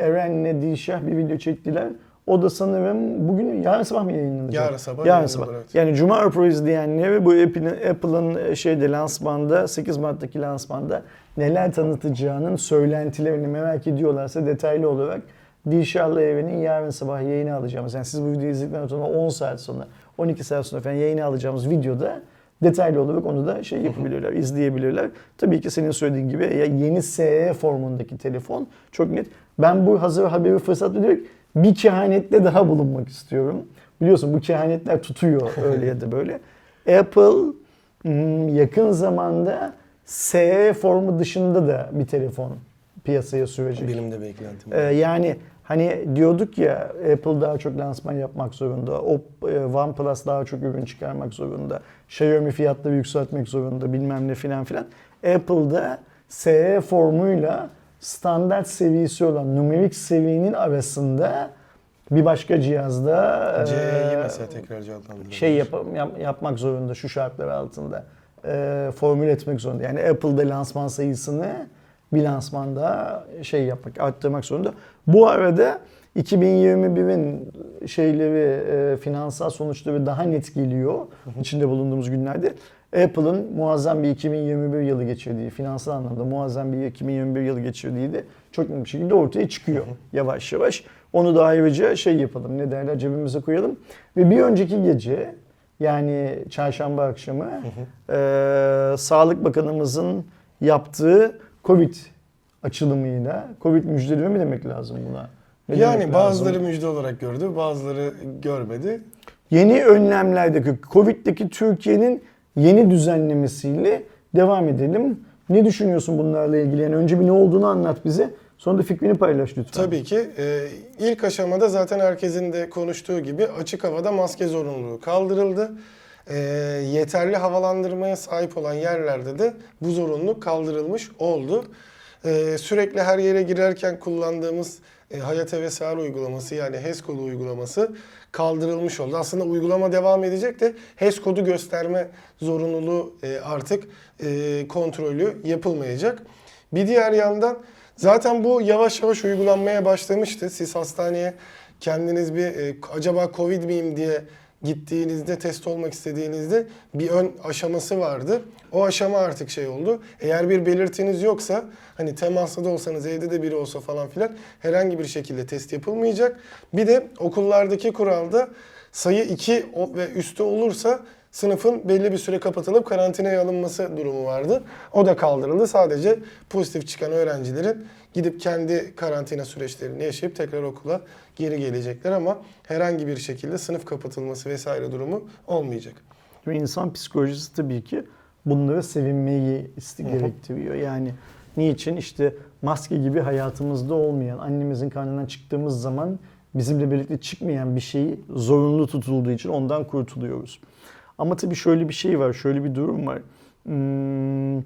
Eren'le Dilşah bir video çektiler. O da sanırım bugün yarın sabah mı yayınlanacak? Yarın sabah Yarın sabah. evet. Yani Cuma Pro izleyenleri bu Apple'ın, Apple'ın şeyde lansmanda 8 Mart'taki lansmanda neler tanıtacağının söylentilerini merak ediyorlarsa detaylı olarak Dilşah'la Eren'in yarın sabah yayını alacağımız yani siz bu videoyu izledikten sonra 10 saat sonra 12 saat sonra falan yayını alacağımız videoda detaylı olarak onu da şey yapabilirler, izleyebilirler. Tabii ki senin söylediğin gibi ya yeni SE formundaki telefon çok net. Ben bu hazır haberi fırsat vererek bir kehanette daha bulunmak istiyorum. Biliyorsun bu kehanetler tutuyor öyle ya da böyle. Apple hmm, yakın zamanda SE formu dışında da bir telefon piyasaya sürecek. Benim de beklentim. Ee, yani hani diyorduk ya Apple daha çok lansman yapmak zorunda, o e, OnePlus daha çok ürün çıkarmak zorunda, Xiaomi fiyatları yükseltmek zorunda bilmem ne filan filan. Apple'da SE formuyla standart seviyesi olan numerik seviyenin arasında bir başka cihazda CE'yi e, mesela tekrar şey yap, yap- yapmak zorunda şu şartlar altında. E, formüle etmek zorunda. Yani Apple'da lansman sayısını bir lansmanda şey yapmak, arttırmak zorunda. Bu arada 2021'in şeyleri, e, finansal sonuçları daha net geliyor içinde bulunduğumuz günlerde. Apple'ın muazzam bir 2021 yılı geçirdiği, finansal anlamda muazzam bir 2021 yılı geçirdiği de çok net bir şekilde ortaya çıkıyor yavaş yavaş. Onu da ayrıca şey yapalım, ne derler cebimize koyalım. Ve bir önceki gece yani çarşamba akşamı e, Sağlık Bakanımızın yaptığı Covid açılımıyla, Covid müjdeleri mi demek lazım buna? Ne Yani lazım? bazıları müjde olarak gördü, bazıları görmedi. Yeni önlemlerdeki Covid'deki Türkiye'nin yeni düzenlemesiyle devam edelim. Ne düşünüyorsun bunlarla ilgili? Yani önce bir ne olduğunu anlat bize. Sonra da fikrini paylaş lütfen. Tabii ki. e, ilk aşamada zaten herkesin de konuştuğu gibi açık havada maske zorunluluğu kaldırıldı. E, yeterli havalandırmaya sahip olan yerlerde de bu zorunluluk kaldırılmış oldu. E, sürekli her yere girerken kullandığımız e, Hayat VSR uygulaması yani HES kodu uygulaması kaldırılmış oldu. Aslında uygulama devam edecek de HES kodu gösterme zorunluluğu e, artık e, kontrolü yapılmayacak. Bir diğer yandan zaten bu yavaş yavaş uygulanmaya başlamıştı. Siz hastaneye kendiniz bir e, acaba Covid miyim diye gittiğinizde test olmak istediğinizde bir ön aşaması vardı. O aşama artık şey oldu. Eğer bir belirtiniz yoksa hani temaslı da olsanız evde de biri olsa falan filan herhangi bir şekilde test yapılmayacak. Bir de okullardaki kuralda sayı 2 ve üstü olursa sınıfın belli bir süre kapatılıp karantinaya alınması durumu vardı. O da kaldırıldı. Sadece pozitif çıkan öğrencilerin gidip kendi karantina süreçlerini yaşayıp tekrar okula geri gelecekler ama herhangi bir şekilde sınıf kapatılması vesaire durumu olmayacak. Ve insan psikolojisi tabii ki bunlara sevinmeyi gerektiriyor. Yani niçin? işte maske gibi hayatımızda olmayan, annemizin karnından çıktığımız zaman bizimle birlikte çıkmayan bir şeyi zorunlu tutulduğu için ondan kurtuluyoruz. Ama tabii şöyle bir şey var, şöyle bir durum var. Hmm,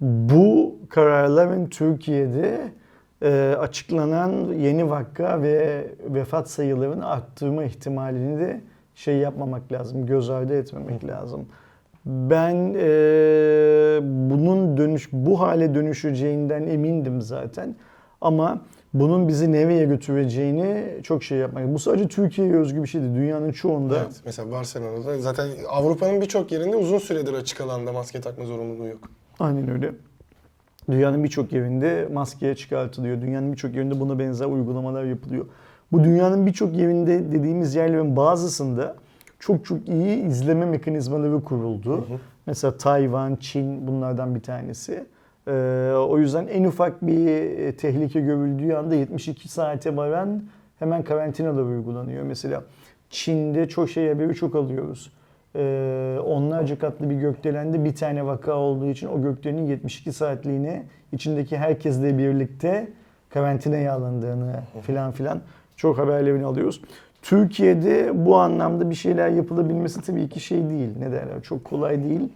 bu kararların Türkiye'de e, açıklanan yeni vaka ve vefat sayılarını arttırma ihtimalini de şey yapmamak lazım, göz ardı etmemek lazım. Ben e, bunun dönüş bu hale dönüşeceğinden emindim zaten. Ama bunun bizi nereye götüreceğini çok şey yapmak. Bu sadece Türkiye'ye özgü bir şey değil. Dünyanın çoğunda Evet, mesela Barcelona'da zaten Avrupa'nın birçok yerinde uzun süredir açık alanda maske takma zorunluluğu yok. Aynen öyle. Dünyanın birçok yerinde maskeye çıkartılıyor. Dünyanın birçok yerinde buna benzer uygulamalar yapılıyor. Bu dünyanın birçok yerinde dediğimiz yerlerin bazısında çok çok iyi izleme mekanizmaları kuruldu. Mesela Tayvan, Çin bunlardan bir tanesi. Ee, o yüzden en ufak bir e, tehlike görüldüğü anda 72 saate varan hemen karantinalar uygulanıyor. Mesela Çin'de çok şey haberi çok alıyoruz. Ee, onlarca katlı bir gökdelende bir tane vaka olduğu için o gökdelenin 72 saatliğine içindeki herkesle birlikte karantinaya alındığını filan filan çok haberlerini alıyoruz. Türkiye'de bu anlamda bir şeyler yapılabilmesi tabii ki şey değil. Ne derler? Çok kolay değil.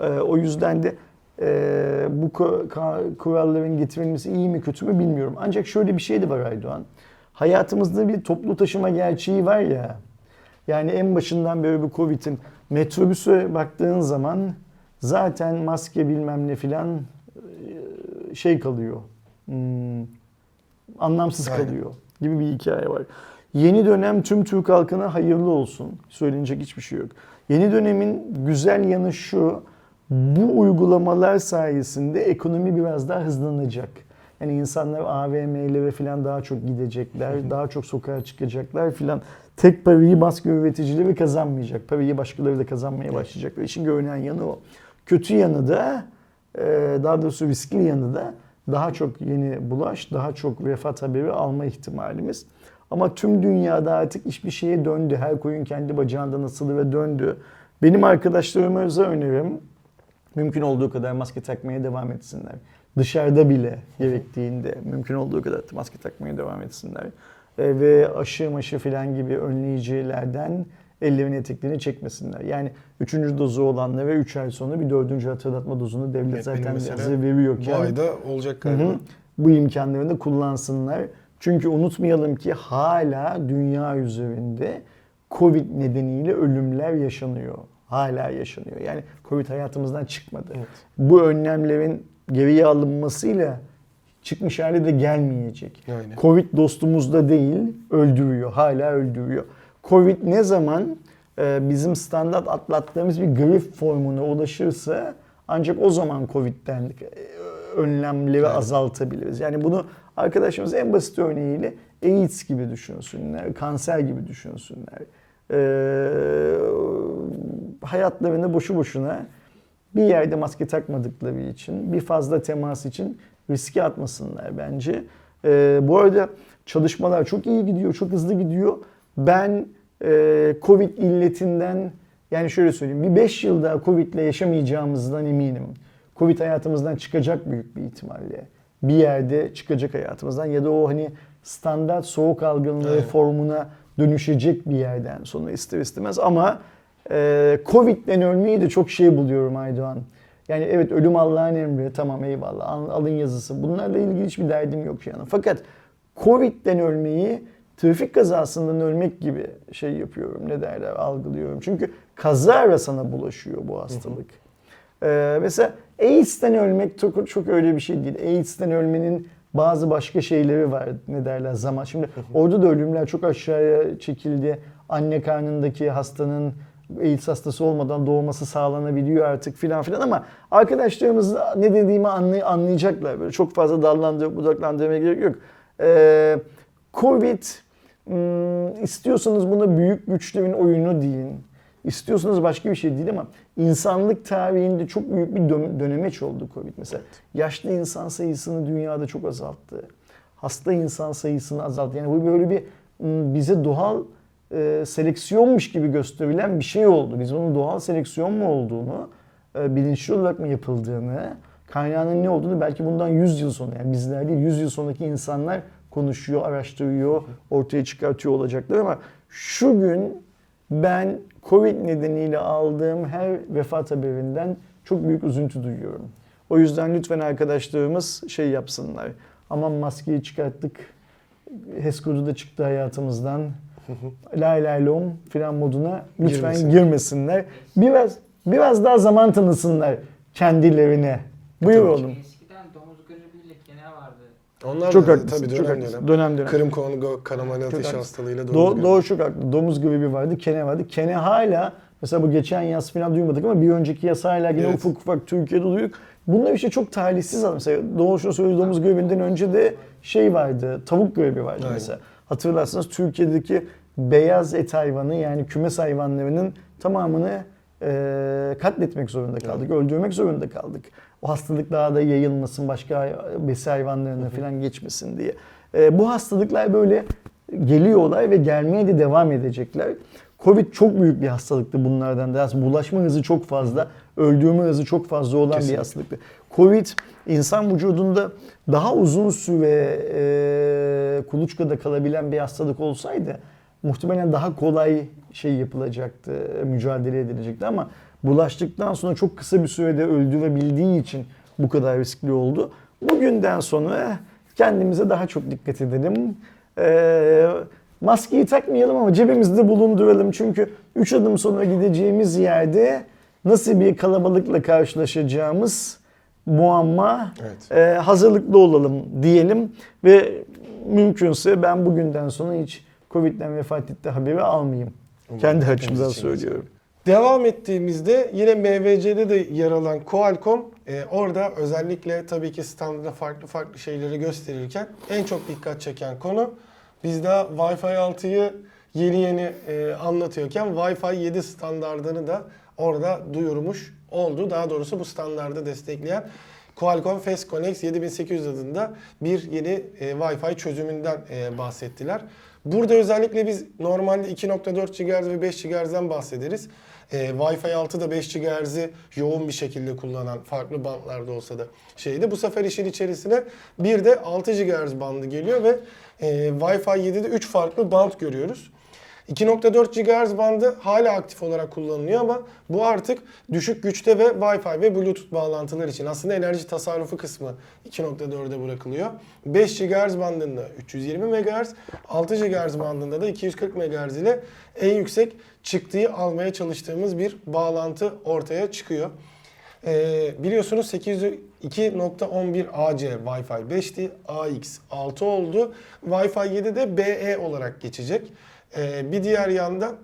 Ee, o yüzden de e, bu kuralların getirilmesi iyi mi kötü mü bilmiyorum. Ancak şöyle bir şey de var Aydoğan. Hayatımızda bir toplu taşıma gerçeği var ya. Yani en başından beri bu Covid'in metrobüse baktığın zaman zaten maske bilmem ne filan e, şey kalıyor. Hmm, anlamsız Aynen. kalıyor gibi bir hikaye var. Yeni dönem tüm Türk halkına hayırlı olsun. Söylenecek hiçbir şey yok. Yeni dönemin güzel yanı şu. Bu uygulamalar sayesinde ekonomi biraz daha hızlanacak. Yani insanlar AVM'lere falan daha çok gidecekler, daha çok sokağa çıkacaklar filan. Tek parayı maske üreticileri kazanmayacak. Parayı başkaları da kazanmaya başlayacaklar. İşin görünen yanı o. Kötü yanı da, e, daha doğrusu riskli yanı da daha çok yeni bulaş, daha çok vefat haberi alma ihtimalimiz. Ama tüm dünyada artık hiçbir şeye döndü. Her koyun kendi bacağından asılı ve döndü. Benim arkadaşlarıma özel önerim mümkün olduğu kadar maske takmaya devam etsinler. Dışarıda bile gerektiğinde mümkün olduğu kadar maske takmaya devam etsinler. E, ve aşı maşı filan gibi önleyicilerden ellerini eteklerini çekmesinler. Yani üçüncü dozu olanlara ve 3 ay sonra bir dördüncü hatırlatma dozunu devlet Evet, zaten hazır Bu veriyorken ayda olacak galiba. hı. bu imkanlarını da kullansınlar. Çünkü unutmayalım ki hala dünya üzerinde Covid nedeniyle ölümler yaşanıyor. Hala yaşanıyor. Yani Covid hayatımızdan çıkmadı. Evet. Bu önlemlerin geriye alınmasıyla çıkmış hali de gelmeyecek. Aynen. Covid dostumuzda değil, öldürüyor. Hala öldürüyor. Covid ne zaman e, bizim standart atlattığımız bir grip formuna ulaşırsa ancak o zaman Covid'den e, önlemleri Evet. azaltabiliriz. Yani bunu arkadaşımız en basit örneğiyle AIDS gibi düşünsünler, kanser gibi düşünsünler. Ee, hayatlarını boşu boşuna bir yerde maske takmadıkları için, bir fazla temas için riske atmasınlar bence. Ee, bu arada çalışmalar çok iyi gidiyor, çok hızlı gidiyor. Ben e, Covid illetinden, yani şöyle söyleyeyim, bir 5 yıl daha Covid ile yaşamayacağımızdan eminim. Covid hayatımızdan çıkacak büyük bir ihtimalle. Bir yerde çıkacak hayatımızdan ya da o hani standart soğuk algınlığı Aynen. formuna dönüşecek bir yerden sonra ister istemez ama e, Covid'den ölmeyi de çok şey buluyorum Aydoğan. Yani evet ölüm Allah'ın emri tamam eyvallah Al- alın yazısı bunlarla ilgili hiçbir derdim yok yani. Fakat Covid'den ölmeyi trafik kazasından ölmek gibi şey yapıyorum ne derler algılıyorum. Çünkü kazara sana bulaşıyor bu hastalık. Ee, mesela AIDS'ten ölmek çok, çok öyle bir şey değil. AIDS'ten ölmenin bazı başka şeyleri var ne derler zaman. Şimdi orada da ölümler çok aşağıya çekildi. Anne karnındaki hastanın AIDS hastası olmadan doğması sağlanabiliyor artık filan filan ama arkadaşlarımız ne dediğimi anlay- anlayacaklar. Böyle çok fazla dallandırıp budaklandırmaya gerek yok. Ee, Covid hmm, istiyorsanız buna büyük güçlerin oyunu deyin. İstiyorsanız başka bir şey değil ama insanlık tarihinde çok büyük bir dön- dönemeç oldu Covid mesela. Yaşlı insan sayısını dünyada çok azalttı. Hasta insan sayısını azalttı. Yani bu böyle bir m, bize doğal e, seleksiyonmuş gibi gösterilen bir şey oldu. Biz bunun doğal seleksiyon mu olduğunu, e, bilinçli olarak mı yapıldığını, kaynağının ne olduğunu belki bundan 100 yıl sonra yani bizler değil 100 yıl sonraki insanlar konuşuyor, araştırıyor, ortaya çıkartıyor olacaklar ama şu gün ben Covid nedeniyle aldığım her vefat haberinden çok büyük üzüntü duyuyorum. O yüzden lütfen arkadaşlarımız şey yapsınlar. Aman maskeyi çıkarttık. HES kodu da çıktı hayatımızdan. Lay lay lom filan moduna lütfen Girmesin. girmesinler. Biraz biraz daha zaman tanısınlar kendilerine. Buyur Tabii. oğlum. Eskiden domuz gribiyle kene vardı. Onlar Çok da haklısın. tabii çok dönem haklısın. dönem. Dönem dönem. Kırım Kongo kanaman ateşi haklısın. hastalığıyla Do- doğru. doğru çok haklı. Domuz gribi vardı, kene vardı. Kene hala mesela bu geçen yaz falan duymadık ama bir önceki yaz hala yine Evet. ufak ufak Türkiye'de duyduk. Bunlar işte çok talihsiz. Mesela Doğu şunu söyledi domuz gribinden önce de şey vardı, tavuk gribi vardı Aynen. mesela. Hatırlarsanız Türkiye'deki beyaz et hayvanı yani kümes hayvanlarının tamamını e, katletmek zorunda kaldık, öldürmek zorunda kaldık. O hastalık daha da yayılmasın, başka besi hayvanlarına falan geçmesin diye. E, bu hastalıklar böyle geliyorlar ve gelmeye de devam edecekler. Covid çok büyük bir hastalıktı bunlardan da. Bulaşma hızı çok fazla, öldürme hızı çok fazla olan Kesinlikle. bir hastalıktı. Covid insan vücudunda daha uzun süre e, kuluçkada kalabilen bir hastalık olsaydı muhtemelen daha kolay şey yapılacaktı, mücadele edilecekti ama bulaştıktan sonra çok kısa bir sürede öldürebildiği için bu kadar riskli oldu. Bugünden sonra kendimize daha çok dikkat edelim. Ee, maskeyi takmayalım ama cebimizde bulunduralım. Çünkü 3 adım sonra gideceğimiz yerde nasıl bir kalabalıkla karşılaşacağımız muamma Evet. e, hazırlıklı olalım diyelim ve mümkünse ben bugünden sonra hiç Covid'den vefat etti haberi almayayım. Umarım Kendi açımdan söylüyorum. Devam ettiğimizde yine MVC'de de yer alan Qualcomm e, orada özellikle tabii ki standında farklı farklı şeyleri gösterirken en çok dikkat çeken konu biz daha Wi-Fi 6'yı yeni yeni e, anlatıyorken Wi-Fi 7 standardını da orada duyurmuş oldu. Daha doğrusu bu standardı destekleyen Qualcomm Fast Connect 7800 adında bir yeni e, Wi-Fi çözümünden e, bahsettiler. Burada özellikle biz normalde 2.4 GHz ve 5 GHz'den bahsederiz. E, Wi-Fi 6 da 5 GHz'i yoğun bir şekilde kullanan farklı bantlarda olsa da şeydi. Bu sefer işin içerisine bir de 6 GHz bandı geliyor ve e, Wi-Fi 7'de 3 farklı band görüyoruz. 2.4 GHz bandı hala aktif olarak kullanılıyor ama bu artık düşük güçte ve Wi-Fi ve Bluetooth bağlantılar için aslında enerji tasarrufu kısmı 2.4'e bırakılıyor. 5 GHz bandında 320 MHz, 6 GHz bandında da 240 MHz ile en yüksek çıktığı almaya çalıştığımız bir bağlantı ortaya çıkıyor. Ee, biliyorsunuz 802.11 AC Wi-Fi 5'ti. AX 6 oldu. Wi-Fi 7 de BE olarak geçecek. Ee, bir diğer yandan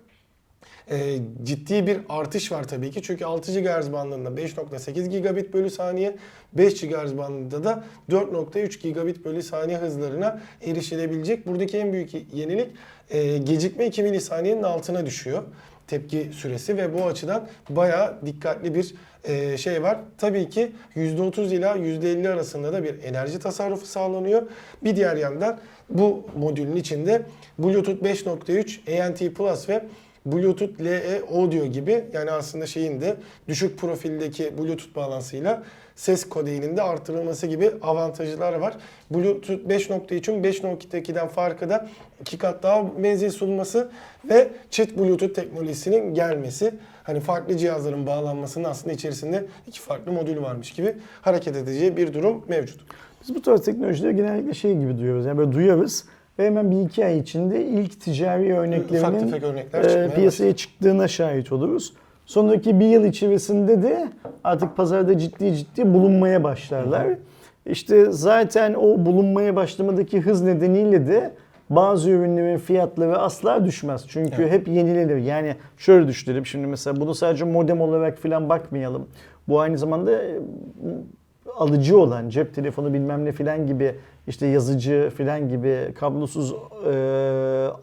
e, ciddi bir artış var tabii ki. Çünkü 6 GHz bandında 5.8 gigabit bölü saniye, 5 GHz bandında da 4.3 gigabit bölü saniye hızlarına erişilebilecek. Buradaki en büyük yenilik e, gecikme 2 milisaniyenin altına düşüyor tepki süresi ve bu açıdan bayağı dikkatli bir e, şey var. Tabii ki %30 ila %50 arasında da bir enerji tasarrufu sağlanıyor. Bir diğer yandan bu modülün içinde Bluetooth 5.3, ANT Plus ve Bluetooth LE Audio gibi yani aslında şeyin de düşük profildeki Bluetooth bağlantısıyla ses kodeyinin de artırılması gibi avantajlar var. Bluetooth 5.3'ün 5.2'den farkı da iki kat daha menzil sunması ve çift Bluetooth teknolojisinin gelmesi. Hani farklı cihazların bağlanmasının aslında içerisinde iki farklı modül varmış gibi hareket edeceği bir durum mevcut. Biz bu tarz teknolojileri genellikle şey gibi duyuyoruz. Yani böyle duyarız ve hemen bir iki ay içinde ilk ticari örneklerinin örnekler e, piyasaya çıktığına şahit oluruz. Sonraki bir yıl içerisinde de artık pazarda ciddi ciddi bulunmaya başlarlar. İşte zaten o bulunmaya başlamadaki hız nedeniyle de bazı ürünlerin fiyatları asla düşmez. Çünkü Evet. hep yenilenir. Yani şöyle düşünelim şimdi mesela bunu sadece modem olarak falan bakmayalım. Bu aynı zamanda e, alıcı olan cep telefonu bilmem ne filan gibi işte yazıcı filan gibi kablosuz e,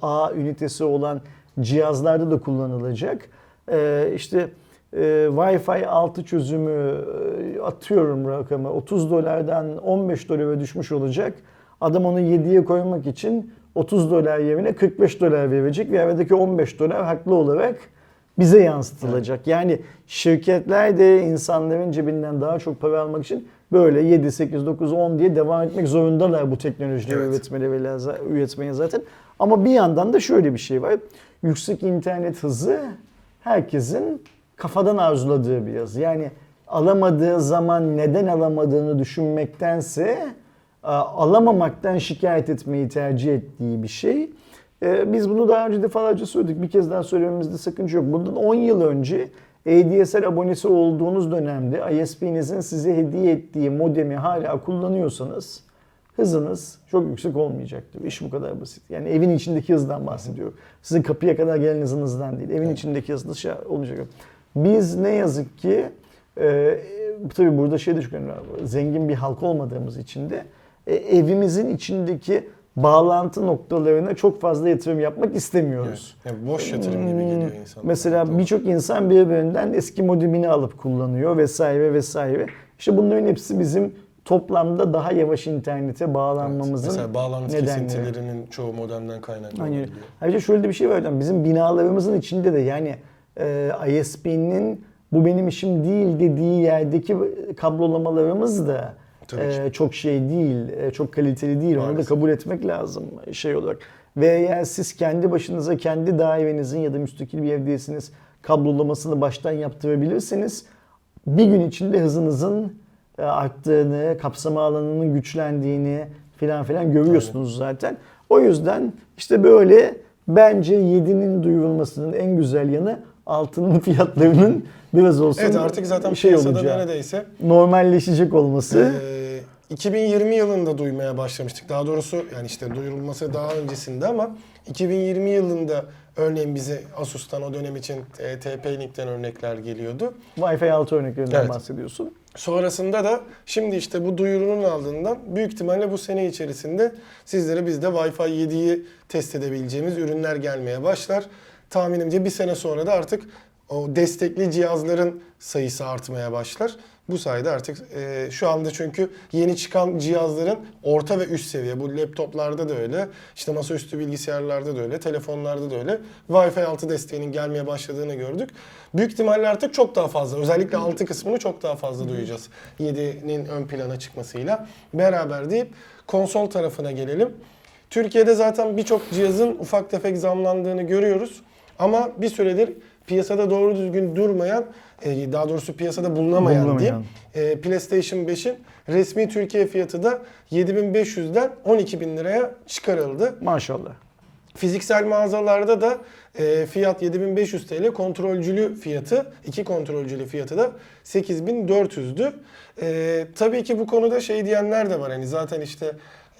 ağ ünitesi olan cihazlarda da kullanılacak. E, işte e, Wi-Fi 6 çözümü e, atıyorum rakamı 30 dolardan 15 dolara düşmüş olacak. Adam onu 7'ye koymak için 30 dolar yerine 45 dolar verecek ve aradaki 15 dolar haklı olarak bize yansıtılacak. Yani şirketler de insanların cebinden daha çok para almak için böyle 7, 8, 9, 10 diye devam etmek zorundalar bu teknolojileri Evet. üretmeleri üretmeye zaten. Ama bir yandan da şöyle bir şey var. Yüksek internet hızı herkesin kafadan arzuladığı bir hız. Yani alamadığı zaman neden alamadığını düşünmektense alamamaktan şikayet etmeyi tercih ettiği bir şey. Ee, Biz bunu daha önce defalarca söyledik. Bir kez daha söylememizde sakınca yok. Bundan 10 yıl önce ADSL abonesi olduğunuz dönemde ISP'nizin size hediye ettiği modemi hala kullanıyorsanız hızınız çok yüksek olmayacaktır. İş bu kadar basit. Yani evin içindeki hızdan bahsediyorum. Sizin kapıya kadar gelen hızınızdan değil. Evin içindeki hızınız şey olacak. Biz ne yazık ki e, tabii burada şey de çok önemli. Zengin bir halk olmadığımız için de e, evimizin içindeki bağlantı noktalarına çok fazla yatırım yapmak istemiyoruz. Yani boş yatırım gibi geliyor insana. Hmm, Mesela birçok insan birbirinden eski modemini alıp kullanıyor vesaire vesaire. İşte bunların hepsi bizim toplamda daha yavaş internete bağlanmamızın Mesela bağlantı nedenleri. kesintilerinin çoğu modemden kaynaklanıyor. Ayrıca şöyle de bir şey var hocam. Bizim binalarımızın içinde de yani e, ISP'nin bu benim işim değil dediği yerdeki kablolamalarımız da Tabii e, çok şey değil, e, çok kaliteli değil. Onu da Maalesef. kabul etmek lazım şey olarak. Ve eğer siz kendi başınıza kendi dairenizin ya da müstakil bir evdeyseniz kablolamasını baştan yaptırabilirseniz bir gün içinde hızınızın e, arttığını, kapsama alanının güçlendiğini filan filan görüyorsunuz zaten. O yüzden işte böyle bence 7'nin duyurulmasının en güzel yanı altının fiyatlarının biraz olsun Evet artık zaten şey piyasada olacağı, neredeyse normalleşecek olması. Ee, 2020 yılında duymaya başlamıştık. Daha doğrusu yani işte duyurulması daha öncesinde ama 2020 yılında örneğin bize Asus'tan o dönem için e, TP-Link'ten örnekler geliyordu. Wi-Fi 6 örneklerinden Evet. bahsediyorsun. Sonrasında da şimdi işte bu duyurunun ardından büyük ihtimalle bu sene içerisinde sizlere biz de Wi-Fi 7'yi test edebileceğimiz ürünler gelmeye başlar. Tahminimce bir sene sonra da artık o destekli cihazların sayısı artmaya başlar. Bu sayede artık e, şu anda çünkü yeni çıkan cihazların orta ve üst seviye bu laptoplarda da öyle, işte masaüstü bilgisayarlarda da öyle, telefonlarda da öyle Wi-Fi 6 desteğinin gelmeye başladığını gördük. Büyük ihtimalle artık çok daha fazla özellikle 6 kısmını çok daha fazla duyacağız 7'nin ön plana çıkmasıyla beraber deyip konsol tarafına gelelim. Türkiye'de zaten birçok cihazın ufak tefek zamlandığını görüyoruz. Ama bir süredir piyasada doğru düzgün durmayan, e, daha doğrusu piyasada bulunamayan, Bulunamayan. diyeyim, e, PlayStation 5'in resmi Türkiye fiyatı da 7500'den 12000 liraya çıkarıldı. Maşallah. Fiziksel mağazalarda da e, fiyat 7500 TL, kontrolcülü fiyatı, iki kontrolcülü fiyatı da 8400'dü. E, tabii ki bu konuda şey diyenler de var hani zaten işte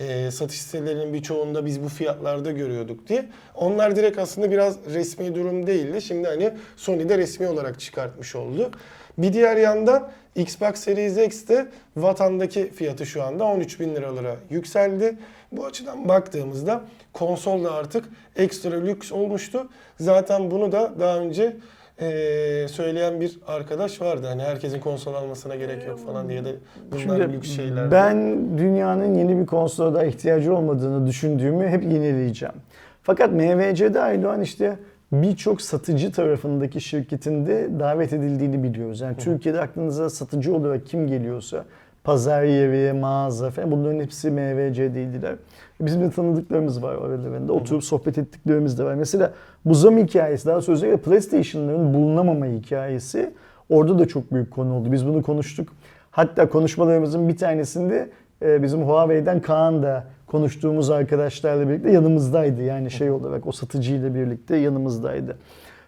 e, satış sitelerinin birçoğunda biz bu fiyatlarda görüyorduk diye. Onlar direkt aslında biraz resmi durum değildi. Şimdi hani Sony de resmi olarak çıkartmış oldu. Bir diğer yandan Xbox Series X de vatandaki fiyatı şu anda 13 bin liralara yükseldi. Bu açıdan baktığımızda konsol da artık ekstra lüks olmuştu. Zaten bunu da daha önce eee, söyleyen bir arkadaş vardı. Hani herkesin konsol almasına gerek yok falan diye de bunlar Şimdi lüks şeyler. ben dünyanın yeni bir konsola da ihtiyacı olmadığını düşündüğümü hep yenileyeceğim. Fakat MVC'de Aydoğan işte birçok satıcı tarafındaki şirketin de davet edildiğini biliyoruz. Yani Türkiye'de aklınıza satıcı olarak kim geliyorsa pazar yeri, mağaza falan bunların hepsi MVC'deydiler. Bizim de tanıdıklarımız var aralarında. Oturup sohbet ettiklerimiz de var. Mesela bu zam hikayesi daha sözde PlayStation'ların bulunamama hikayesi orada da çok büyük konu oldu. Biz bunu konuştuk. Hatta konuşmalarımızın bir tanesinde e, bizim Huawei'den Kaan da konuştuğumuz arkadaşlarla birlikte yanımızdaydı. Yani şey olarak o satıcıyla birlikte yanımızdaydı.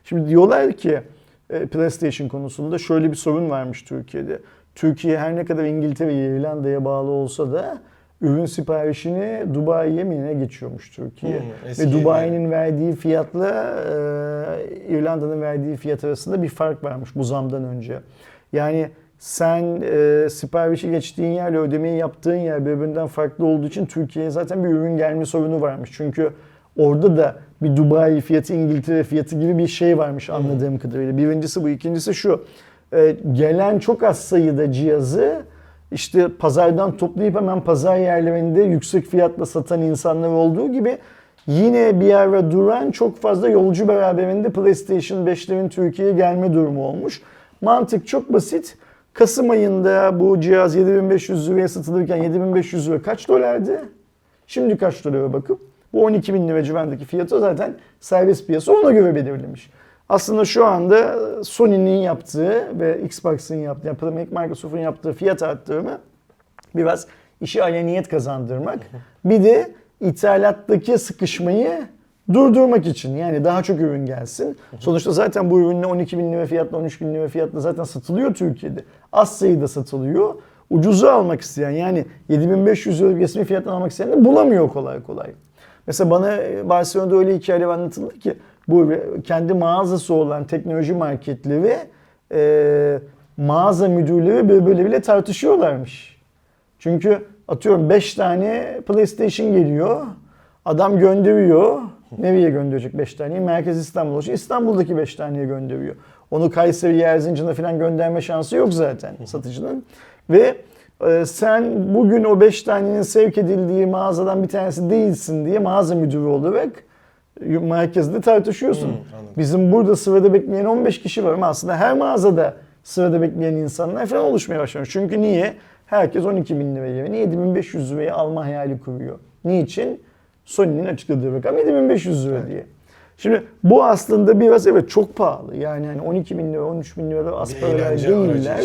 Şimdi diyorlar ki e, PlayStation konusunda şöyle bir sorun varmış Türkiye'de. Türkiye her ne kadar İngiltere'ye, İrlanda'ya bağlı olsa da ürün siparişini Dubai'ye mi ne geçiyormuş Türkiye. Hmm, Ve Dubai'nin verdiği fiyatla e, İrlanda'nın verdiği fiyat arasında bir fark varmış bu zamdan önce. Yani sen e, siparişi geçtiğin yerle ödemeyi yaptığın yer birbirinden farklı olduğu için Türkiye'ye zaten bir ürün gelme sorunu varmış. Çünkü orada da bir Dubai fiyatı, İngiltere fiyatı gibi bir şey varmış anladığım kadarıyla. Birincisi bu. ikincisi şu. E, gelen çok az sayıda cihazı işte pazardan toplayıp hemen pazar yerlerinde yüksek fiyatla satan insanlar olduğu gibi yine bir ara duran çok fazla yolcu beraberinde PlayStation 5'lerin Türkiye'ye gelme durumu olmuş. Mantık çok basit. Kasım ayında bu cihaz 7500 liraya satılırken 7500 lira kaç dolardı? Şimdi kaç dolara bakıp bu 12 bin lira civarındaki fiyatı zaten servis piyasa ona göre belirlemiş. Aslında şu anda Sony'nin yaptığı ve Xbox'ın yaptığı, yani Microsoft'un yaptığı fiyat arttırımı biraz işi aleniyet kazandırmak. Bir de ithalattaki sıkışmayı durdurmak için yani daha çok ürün gelsin. Sonuçta zaten bu ürünle 12 bin lira fiyatla 13 bin lira fiyatla zaten satılıyor Türkiye'de. Az sayıda satılıyor. Ucuzu almak isteyen yani 7500 lira resmi fiyattan almak isteyen de bulamıyor kolay kolay. Mesela bana e, Barcelona'da öyle hikayeler anlatıldı ki bu kendi mağazası olan teknoloji marketleri e, mağaza müdürleri birbirleriyle bile tartışıyorlarmış. Çünkü atıyorum 5 tane PlayStation geliyor. Adam gönderiyor. Nereye gönderecek 5 taneyi? Merkez İstanbul olacak. İstanbul'daki 5 taneyi gönderiyor. Onu Kayseri, Erzincan'a falan gönderme şansı yok zaten satıcının. Ve e, sen bugün o 5 tanenin sevk edildiği mağazadan bir tanesi değilsin diye mağaza müdürü olarak merkezde tartışıyorsun. Anladım. Bizim burada sırada bekleyen 15 kişi var ama aslında her mağazada sırada bekleyen insanlar falan oluşmaya başlamış. Çünkü niye? Herkes 12 bin lira yerine 7500 liraya alma hayali kuruyor. Niçin? Sony'nin açıkladığı rakam 7500 lira diye. Şimdi bu aslında biraz evet çok pahalı. Yani hani 12 bin lira, 13 bin lira aracı değiller.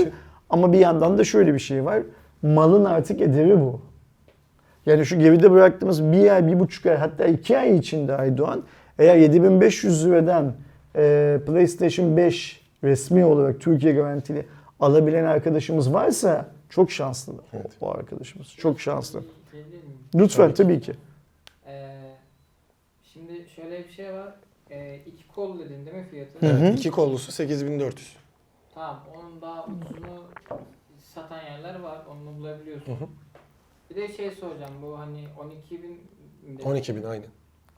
Ama bir yandan da şöyle bir şey var. Malın artık ederi bu. Yani şu geride bıraktığımız bir ay, bir buçuk ay hatta iki ay içinde Aydoğan eğer 7500 liradan e, PlayStation 5 resmi olarak Türkiye garantili alabilen arkadaşımız varsa çok şanslı o, Evet. o arkadaşımız. Çok şanslı. Lütfen Tabii ki. tabii ki. Ee, şimdi şöyle bir şey var. Ee, iki kol dedin değil mi fiyatı? Hı hı. Evet, iki kollusu 8400. Tamam onun daha ucuzunu satan yerler var. Onu bulabiliyorsun. Hı hı. Bir de şey soracağım bu hani 12 bin 12 bin aynı.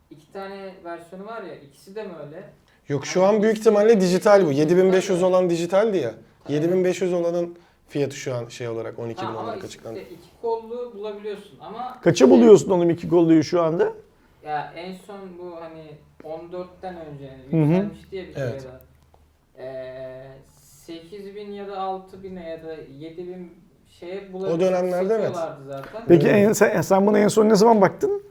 İki tane versiyonu var ya ikisi de mi öyle? Yok şu an büyük ihtimalle dijital bu. 7500 olan dijitaldi ya. 7500 olanın fiyatı şu an şey olarak 12 bin ama olarak açıklandı. de iki kollu bulabiliyorsun ama Kaça buluyorsun onun iki kolluyu şu anda? Ya en son bu hani 14'ten önce Hı hı. yükselmişti ya bir kere Evet. daha. Ee, 8000 ya da 6000 ya da 7000 şeye. O dönemlerde evet. zaten. Peki en, sen, sen buna en son ne zaman baktın?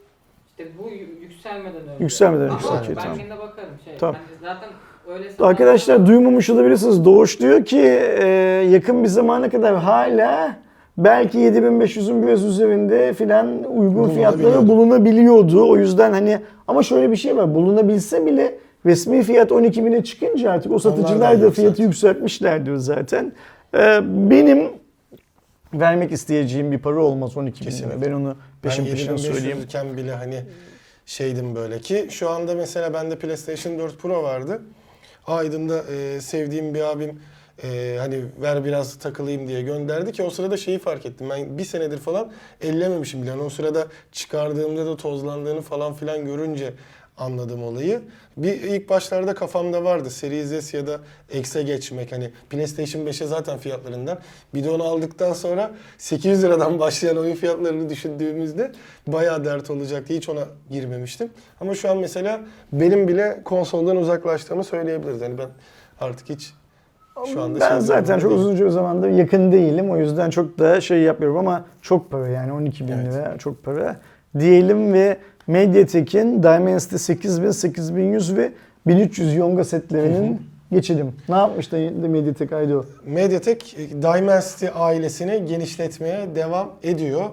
İşte bu yü- yükselmeden önce. Yükselmeden önce, Ama ben tamam. kendine bakarım şey. Tamam. Zaten öyle Arkadaşlar duymamış olabilirsiniz. Doğuş diyor ki e, yakın bir zamana kadar hala belki 7500'ün biraz üzerinde filan uygun fiyatları Bulunabiliyordu. O yüzden hani ama şöyle bir şey var. Bulunabilse bile resmi fiyat 12 bine çıkınca artık o satıcılar da da fiyatı yükseltmişlerdir zaten. E, benim vermek isteyeceğim bir para olmaz 12 bin lira. Ben onu peşin ben peşin 7500 söyleyeyim. iken bile hani şeydim böyle ki şu anda mesela bende PlayStation 4 Pro vardı. Aydın'da e, sevdiğim bir abim e, hani ver biraz takılayım diye gönderdi ki o sırada şeyi fark ettim. Ben bir senedir falan ellememişim bile. Yani o sırada çıkardığımda da tozlandığını falan filan görünce anladım olayı. Bir ilk başlarda kafamda vardı Series S ya da X'e geçmek. Hani PlayStation 5'e zaten fiyatlarından. Bir de onu aldıktan sonra 800 liradan başlayan oyun fiyatlarını düşündüğümüzde bayağı dert olacaktı. Hiç ona girmemiştim. Ama şu an mesela benim bile konsoldan uzaklaştığımı söyleyebiliriz. Yani ben artık hiç şu anda ben şey zaten çok değilim. uzunca bir zamandır yakın değilim. O yüzden çok da şey yapmıyorum ama çok para yani 12 bin Evet. lira çok para. Diyelim ve Mediatek'in Dimensity 8000, 8100 ve 1300 Yonga setlerinin geçelim. Ne yapmış da Mediatek Aydo? Mediatek e, Dimensity ailesini genişletmeye devam ediyor.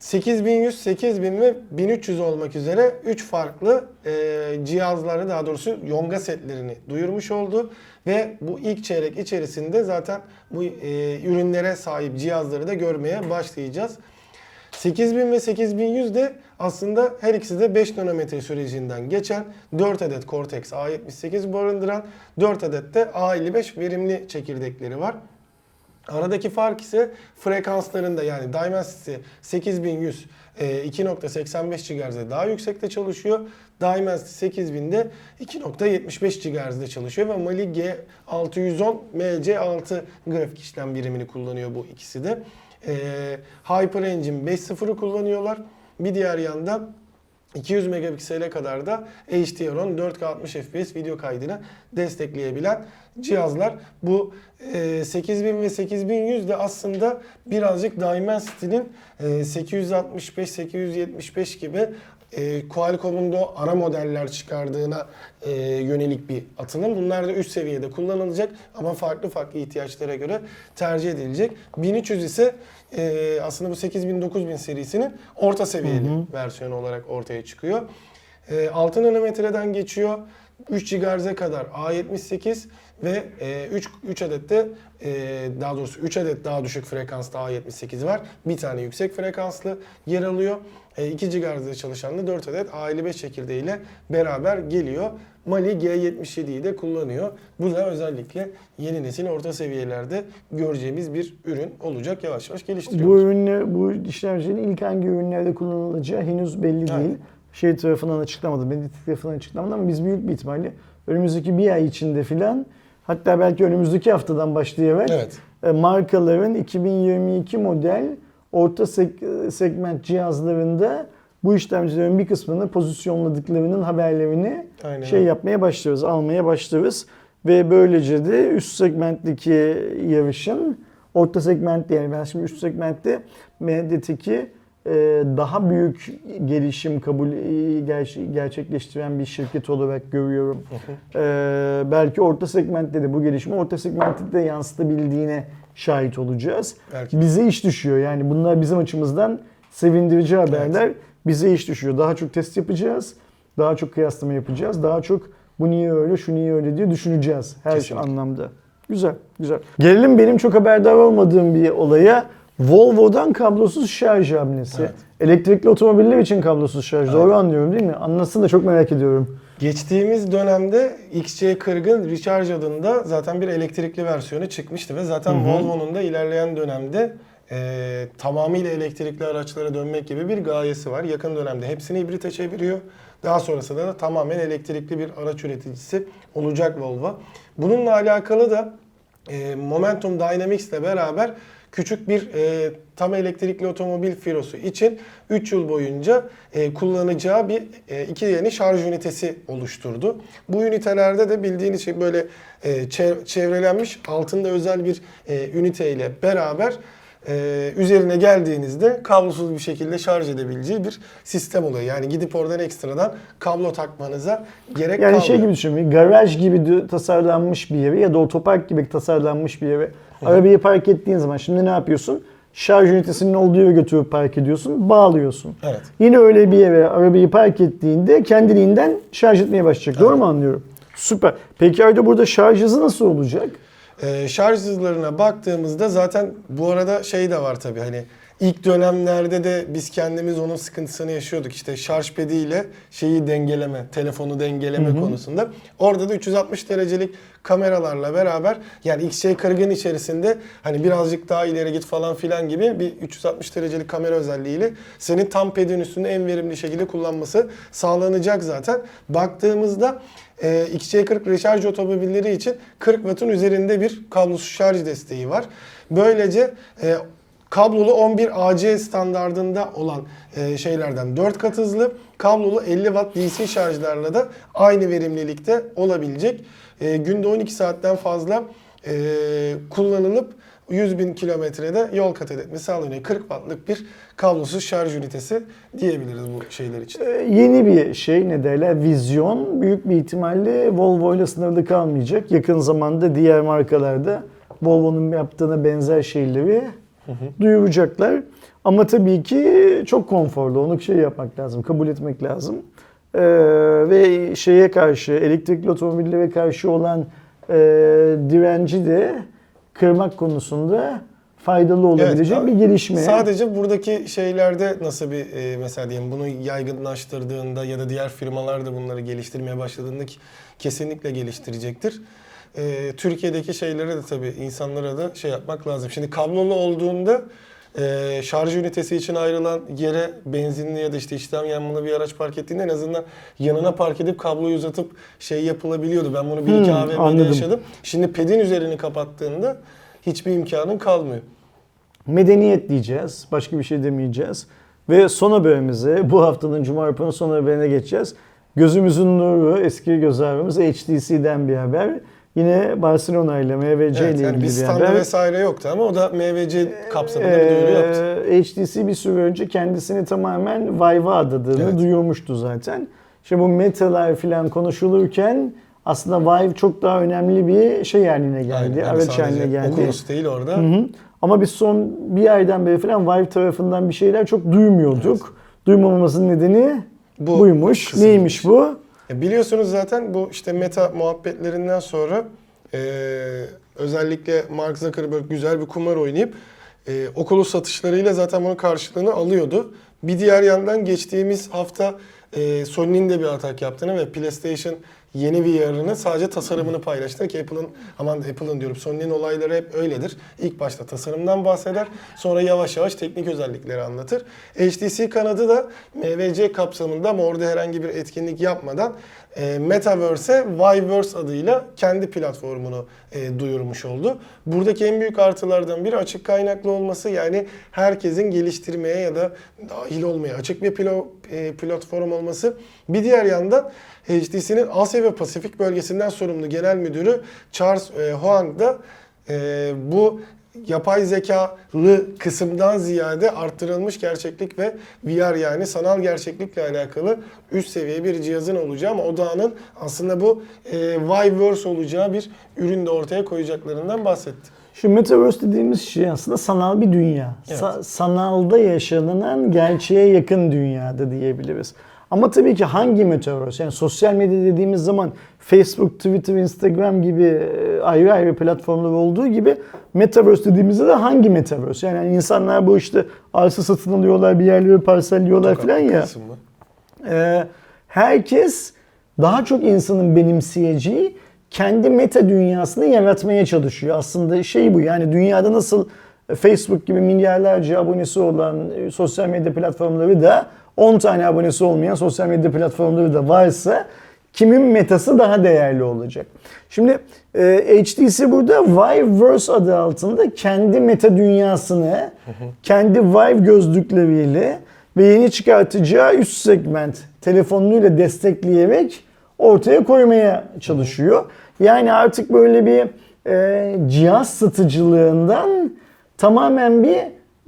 8100, 8000 ve 1300 olmak üzere 3 farklı e, cihazları daha doğrusu yonga setlerini duyurmuş oldu. Ve bu ilk çeyrek içerisinde zaten bu e, ürünlere sahip cihazları da görmeye başlayacağız. 8000 ve 8100 de aslında her ikisi de 5 nanometre sürecinden geçen 4 adet Cortex A78 barındıran 4 adet de A55 verimli çekirdekleri var. Aradaki fark ise frekanslarında yani Dimensity 8100 e, 2.85 GHz'de daha yüksekte çalışıyor. Dimensity 8000'de 2.75 GHz'de çalışıyor ve Mali G610 MC6 grafik işlem birimini kullanıyor bu ikisi de. E, HyperEngine 5.0'ı kullanıyorlar. Bir diğer yandan 200 megapiksele kadar da HDR10 4K 60 FPS video kaydını destekleyebilen cihazlar. Bu e, 8000 ve 8100 de aslında birazcık Dimensity'nin e, 865-875 gibi e, Qualcomm'un da o ara modeller çıkardığına e, yönelik bir atılım. Bunlar da üst seviyede kullanılacak ama farklı farklı ihtiyaçlara göre tercih edilecek. 1300 ise e, aslında bu 8000-9000 serisinin orta seviyeli versiyonu olarak ortaya çıkıyor. E, 6 nanometreden geçiyor. 3 GHz'e kadar A78 ve e, 3, 3 adet de e, daha doğrusu 3 adet daha düşük frekanslı A78 var. Bir tane yüksek frekanslı yer alıyor. E, 2 GHz'de çalışan da 4 adet A55 çekirdeğiyle beraber geliyor. Mali G77'yi de kullanıyor. Bu da özellikle yeni nesil orta seviyelerde göreceğimiz bir ürün olacak. Yavaş yavaş Bu geliştiriyoruz. ürünler, bu işlemcinin ilk hangi ürünlerde kullanılacağı henüz belli Evet. değil. şey tarafından açıklamadı, Mediatek tarafından açıklamadı ama biz büyük bir ihtimalle önümüzdeki bir ay içinde filan hatta belki önümüzdeki haftadan başlayarak Evet. e, markaların 2022 model orta seg- segment cihazlarında bu işlemcilerin bir kısmını pozisyonladıklarının haberlerini Aynen şey yapmaya başlıyoruz, almaya başlıyoruz. Ve böylece de üst segmentteki yarışın orta segment yani ben şimdi üst segmentte Mediatek'i e, daha büyük gelişim kabul e, ger- gerçekleştiren bir şirket olarak görüyorum. E, belki orta segmentte de bu gelişimi orta segmentte de yansıtabildiğine şahit olacağız. Belki. Bize iş düşüyor yani bunlar bizim açımızdan sevindirici haberler. Bize iş düşüyor. Daha çok test yapacağız. Daha çok kıyaslama yapacağız. Daha çok bu niye öyle, şu niye öyle diye düşüneceğiz her Kesinlikle. anlamda. Güzel, güzel. Gelelim benim çok haberdar olmadığım bir olaya. Volvo'dan kablosuz şarj hamlesi. Evet. Elektrikli otomobiller için kablosuz şarj. Doğru anlıyorum değil mi? Anlasın da çok merak ediyorum. Geçtiğimiz dönemde XC40'ın Recharge adında zaten bir elektrikli versiyonu çıkmıştı ve zaten Hı hı. Volvo'nun da ilerleyen dönemde e, tamamıyla elektrikli araçlara dönmek gibi bir gayesi var. Yakın dönemde hepsini hibrite çeviriyor. Daha sonrasında da tamamen elektrikli bir araç üreticisi olacak Volvo. Bununla alakalı da e, Momentum Dynamics ile beraber küçük bir e, tam elektrikli otomobil filosu için 3 yıl boyunca e, kullanacağı bir e, iki yeni şarj ünitesi oluşturdu. Bu ünitelerde de bildiğiniz şey böyle e, çev- çevrelenmiş altında özel bir e, ünite ile beraber e, üzerine geldiğinizde kablosuz bir şekilde şarj edebileceği bir sistem oluyor. Yani gidip oradan ekstradan kablo takmanıza gerek Yani kalmıyor. şey gibi düşünün. Garaj gibi tasarlanmış bir yere ya da otopark gibi tasarlanmış bir yere arabayı park ettiğin zaman şimdi ne yapıyorsun? Şarj ünitesinin olduğu yere götürüp park ediyorsun, bağlıyorsun. Evet. Yine öyle bir yere arabayı park ettiğinde kendiliğinden şarj etmeye başlayacak. Doğru mu anlıyorum? Süper. Peki Ayda burada şarj hızı nasıl olacak? Ee, şarj hızlarına baktığımızda zaten bu arada şey de var tabii hani ilk dönemlerde de biz kendimiz onun sıkıntısını yaşıyorduk. İşte şarj pediyle şeyi dengeleme, telefonu dengeleme konusunda. Orada da 360 derecelik kameralarla beraber yani XC40'ın içerisinde hani birazcık daha ileri git falan filan gibi bir 360 derecelik kamera özelliğiyle senin tam pedin üstünde en verimli şekilde kullanması sağlanacak zaten. Baktığımızda e, XC40 recharge otomobilleri için 40 wattın üzerinde bir kablosuz şarj desteği var. Böylece e, kablolu 11 AC standardında olan e, şeylerden 4 kat hızlı, kablolu 50 watt DC şarjlarla da aynı verimlilikte olabilecek. E, günde 12 saatten fazla e, kullanılıp 100 bin kilometrede yol kat etmesi sağlanıyor. 40 wattlık bir kablosuz şarj ünitesi diyebiliriz bu şeyler için. Ee, yeni bir şey ne derler vizyon büyük bir ihtimalle Volvo ile sınırlı kalmayacak. Yakın zamanda diğer markalarda Volvo'nun yaptığına benzer şeyleri duyuracaklar. Ama tabii ki çok konforlu. Onu şey yapmak lazım, kabul etmek lazım. Ee, ve şeye karşı, elektrikli otomobillere karşı olan e, direnci de kırmak konusunda faydalı olabilecek Evet, bir gelişme. Sadece buradaki şeylerde nasıl bir e, mesela diyelim bunu yaygınlaştırdığında ya da diğer firmalar da bunları geliştirmeye başladığında ki kesinlikle geliştirecektir. E, Türkiye'deki şeylere de tabii insanlara da şey yapmak lazım. Şimdi kablolu olduğunda e, şarj ünitesi için ayrılan yere benzinli ya da işte işlem yanmalı bir araç park ettiğinde en azından yanına park edip kabloyu uzatıp şey yapılabiliyordu. Ben bunu bir iki Hmm, AVM'de anladım. yaşadım. Şimdi pedin üzerini kapattığında hiçbir imkanın kalmıyor. medeniyet diyeceğiz. Başka bir şey demeyeceğiz. Ve son haberimize bu haftanın Cuma raporunun son haberine geçeceğiz. Gözümüzün nuru eski göz ağrımız HTC'den bir haber. Yine Barcelona ile MVC Evet, ile yani ilgili bir haber. vesaire yoktu ama o da MVC kapsamında bir duyuru yaptı. Ee, HTC bir süre önce kendisini tamamen Vive'a adadığını Evet. duyurmuştu zaten. İşte bu metalar falan konuşulurken aslında Vive çok daha önemli bir şey haline geldi. Aynen, yani araç haline geldi. Oculus değil orada. Hı hı. Ama biz son bir aydan beri falan Vive tarafından bir şeyler çok duymuyorduk. Duymamamızın nedeni Bu buymuş. kısım. Neymiş bu? E, Biliyorsunuz zaten bu işte meta muhabbetlerinden sonra e, özellikle Mark Zuckerberg güzel bir kumar oynayıp e, Oculus satışlarıyla zaten bunun karşılığını alıyordu. Bir diğer yandan geçtiğimiz hafta e, Sony'nin de bir atak yaptığını ve PlayStation yeni VR'ını sadece tasarımını paylaştılar ki Apple'ın aman Apple'ın diyorum Sony'nin olayları hep öyledir. İlk başta tasarımdan bahseder sonra yavaş yavaş teknik özellikleri anlatır. HTC kanadı da MVC kapsamında ama orada herhangi bir etkinlik yapmadan e, Metaverse'e Viveverse adıyla kendi platformunu e, duyurmuş oldu. Buradaki en büyük artılardan biri açık kaynaklı olması yani herkesin geliştirmeye ya da dahil olmaya açık bir pilo, e, platform olması. Bir diğer yandan HTC'nin Asya ve Pasifik bölgesinden sorumlu genel müdürü Charles e, Huang da e, bu yapay zekalı kısımdan ziyade arttırılmış gerçeklik ve VR yani sanal gerçeklikle alakalı üst seviye bir cihazın olacağı ama odağının aslında bu e, Viveverse olacağı bir ürün de ortaya koyacaklarından bahsetti. Şu Metaverse dediğimiz şey aslında sanal bir dünya. Evet. Sa- sanalda yaşanılan gerçeğe yakın dünyada diyebiliriz. Ama tabii ki hangi Metaverse? Yani sosyal medya dediğimiz zaman Facebook, Twitter, Instagram gibi e, ayrı ayrı platformlar olduğu gibi Metaverse dediğimizde de hangi Metaverse? Yani insanlar bu işte arsa satın alıyorlar, bir yerleri parselliyorlar falan ya. Ee, herkes daha çok insanın benimseyeceği kendi meta dünyasını yaratmaya çalışıyor. Aslında şey bu yani dünyada nasıl Facebook gibi milyarlarca abonesi olan e, sosyal medya platformları da 10 tane abonesi olmayan sosyal medya platformları da varsa kimin metası daha değerli olacak? Şimdi e, HTC burada Viveverse adı altında kendi meta dünyasını kendi Vive gözlükleriyle ve yeni çıkartacağı üst segment telefonuyla destekleyerek ortaya koymaya çalışıyor. Yani artık böyle bir e, cihaz satıcılığından tamamen bir